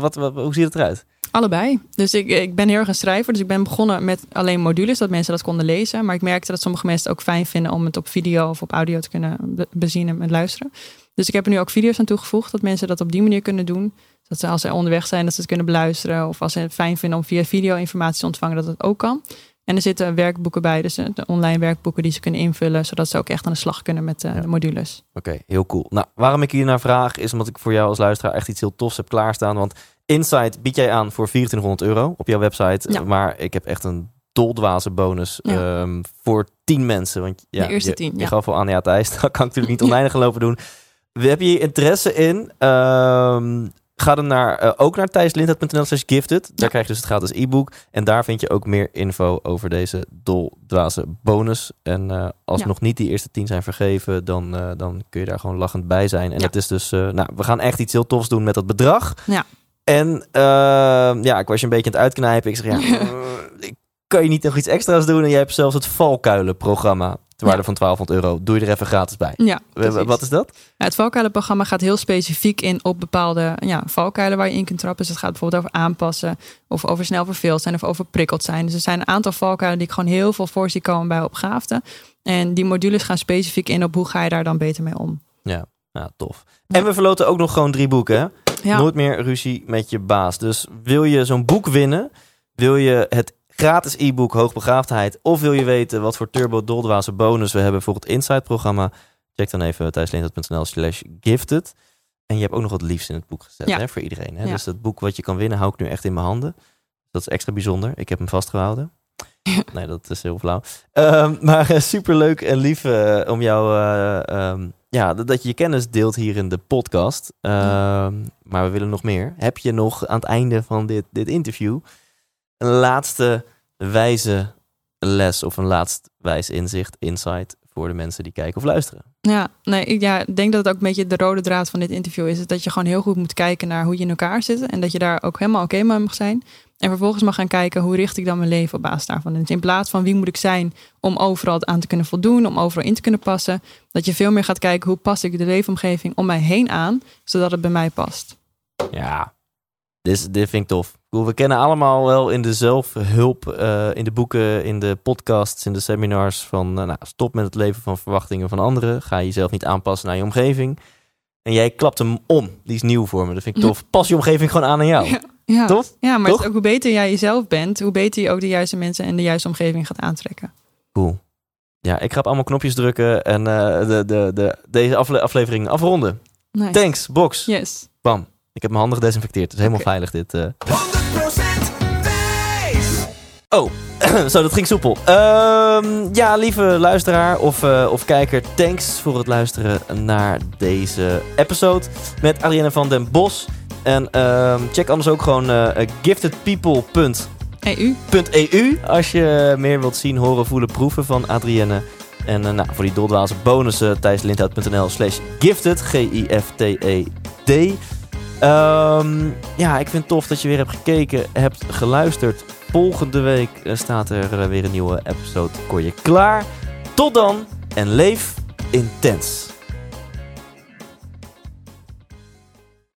wat, wat, hoe ziet het eruit? Allebei. Dus ik, ik ben heel erg een schrijver. Dus ik ben begonnen met alleen modules, dat mensen dat konden lezen. Maar ik merkte dat sommige mensen het ook fijn vinden om het op video of op audio te kunnen be- bezien en luisteren. Dus ik heb er nu ook video's aan toegevoegd, dat mensen dat op die manier kunnen doen. Dat ze als ze onderweg zijn, dat ze het kunnen beluisteren. Of als ze het fijn vinden om via video informatie te ontvangen, dat het ook kan. En er zitten werkboeken bij, dus eh, de online werkboeken die ze kunnen invullen, zodat ze ook echt aan de slag kunnen met eh, Ja. de modules. Oké, heel cool. Nou, waarom ik hier naar vraag is omdat ik voor jou als luisteraar echt iets heel tofs heb klaarstaan. Want Insight bied jij aan voor 2400 euro op jouw website. Ja. Maar ik heb echt een doldwaze bonus Ja. ehm, voor 10 mensen. Want ja, De eerste je, 10, Je ja. gaf al aan, ja Thijs, dat kan ik natuurlijk niet oneindig lopen doen. We hebben hier interesse in. Ehm, ga dan naar, eh, ook naar thijslindert.nl slash gifted. Daar Ja. krijg je dus het gratis e-book. En daar vind je ook meer info over deze doldwaze bonus. En eh, als Ja. nog niet die eerste 10 zijn vergeven, dan, eh, dan kun je daar gewoon lachend bij zijn. En Ja. het is dus, nou, we gaan echt iets heel tofs doen met dat bedrag. Ja. En ehm, ja, ik was je een beetje aan het uitknijpen. Ik zeg, ja, ik kan je niet nog iets extra's doen? En jij hebt zelfs het valkuilenprogramma. Ter waarde van 1200 euro. Doe je er even gratis bij. Ja, precies. Wat is dat? Ja, het valkuilenprogramma gaat heel specifiek in op bepaalde ja, valkuilen waar je in kunt trappen. Dus het gaat bijvoorbeeld over aanpassen, of over snel verveeld zijn, of over prikkeld zijn. Dus er zijn een aantal valkuilen die ik gewoon heel veel voor zie komen bij opgaafden. En die modules gaan specifiek in op hoe ga je daar dan beter mee om. Ja, tof. En we verloten ook nog gewoon drie boeken. Hè? Ja, Nooit meer ruzie met je baas. Dus wil je zo'n boek winnen? Wil je het gratis e-book Hoogbegaafdheid. Of wil je weten wat voor turbo doldwaze bonus we hebben voor het Insight-programma? Check dan even thuislintert.nl slash gifted. En je hebt ook nog wat liefs in het boek gezet Ja. hè, voor iedereen. Hè? Ja. Dus dat boek wat je kan winnen hou ik nu echt in mijn handen. Dat is extra bijzonder. Ik heb hem vastgehouden. Nee, dat is heel flauw. Ehm, maar super superleuk en lief eh, om jou... eh, ehm, ja, dat, dat je je kennis deelt hier in de podcast. Ehm, maar we willen nog meer. Heb je nog aan het einde van dit, dit interview... een laatste wijze les of een laatst wijs inzicht, insight... voor de mensen die kijken of luisteren? Ja, nee, ik ja, denk dat het ook een beetje de rode draad van dit interview is. Dat je gewoon heel goed moet kijken naar hoe je in elkaar zit. En dat je daar ook helemaal oké mee mag zijn. En vervolgens mag gaan kijken hoe richt ik dan mijn leven op basis daarvan. Dus in plaats van wie moet ik zijn om overal aan te kunnen voldoen, om overal in te kunnen passen. Dat je veel meer gaat kijken hoe pas ik de leefomgeving om mij heen aan, zodat het bij mij past. Ja, dit, dit vind ik tof. Bedoel, We kennen allemaal wel in de zelfhulp, eh, in de boeken, in de podcasts, in de seminars van eh, nou, stop met het leven van verwachtingen van anderen. Ga jezelf niet aanpassen naar je omgeving. En jij klapt hem om. Die is nieuw voor me. Dat vind ik tof. Pas je omgeving gewoon aan aan jou. Ja. Ja, Tof? ja maar het Toch? is ook hoe beter jij jezelf bent, hoe beter je ook de juiste mensen en de juiste omgeving gaat aantrekken. Cool. Ja, ik ga op allemaal knopjes drukken en eh, de, de, de, deze afle- aflevering afronden. Nice. Thanks, box. Yes. Bam. Ik heb mijn handen gedesinfecteerd. Het is helemaal veilig dit. 100% wijs. Oh, zo, dat ging soepel. Ehm, ja, lieve luisteraar of, eh, of kijker, thanks voor het luisteren naar deze episode met Ariane van den Bos. En ehm, check anders ook gewoon eh, giftedpeople.eu EU. als je meer wilt zien, horen, voelen, proeven van Adrienne. En eh, nou, voor die doldwaze bonussen, thijslindhout.nl slash gifted, G-I-F-T-E-D. Ehm, ja, ik vind het tof dat je weer hebt gekeken, hebt geluisterd. Volgende week eh, staat er eh, weer een nieuwe episode voor je klaar. Tot dan en leef intens.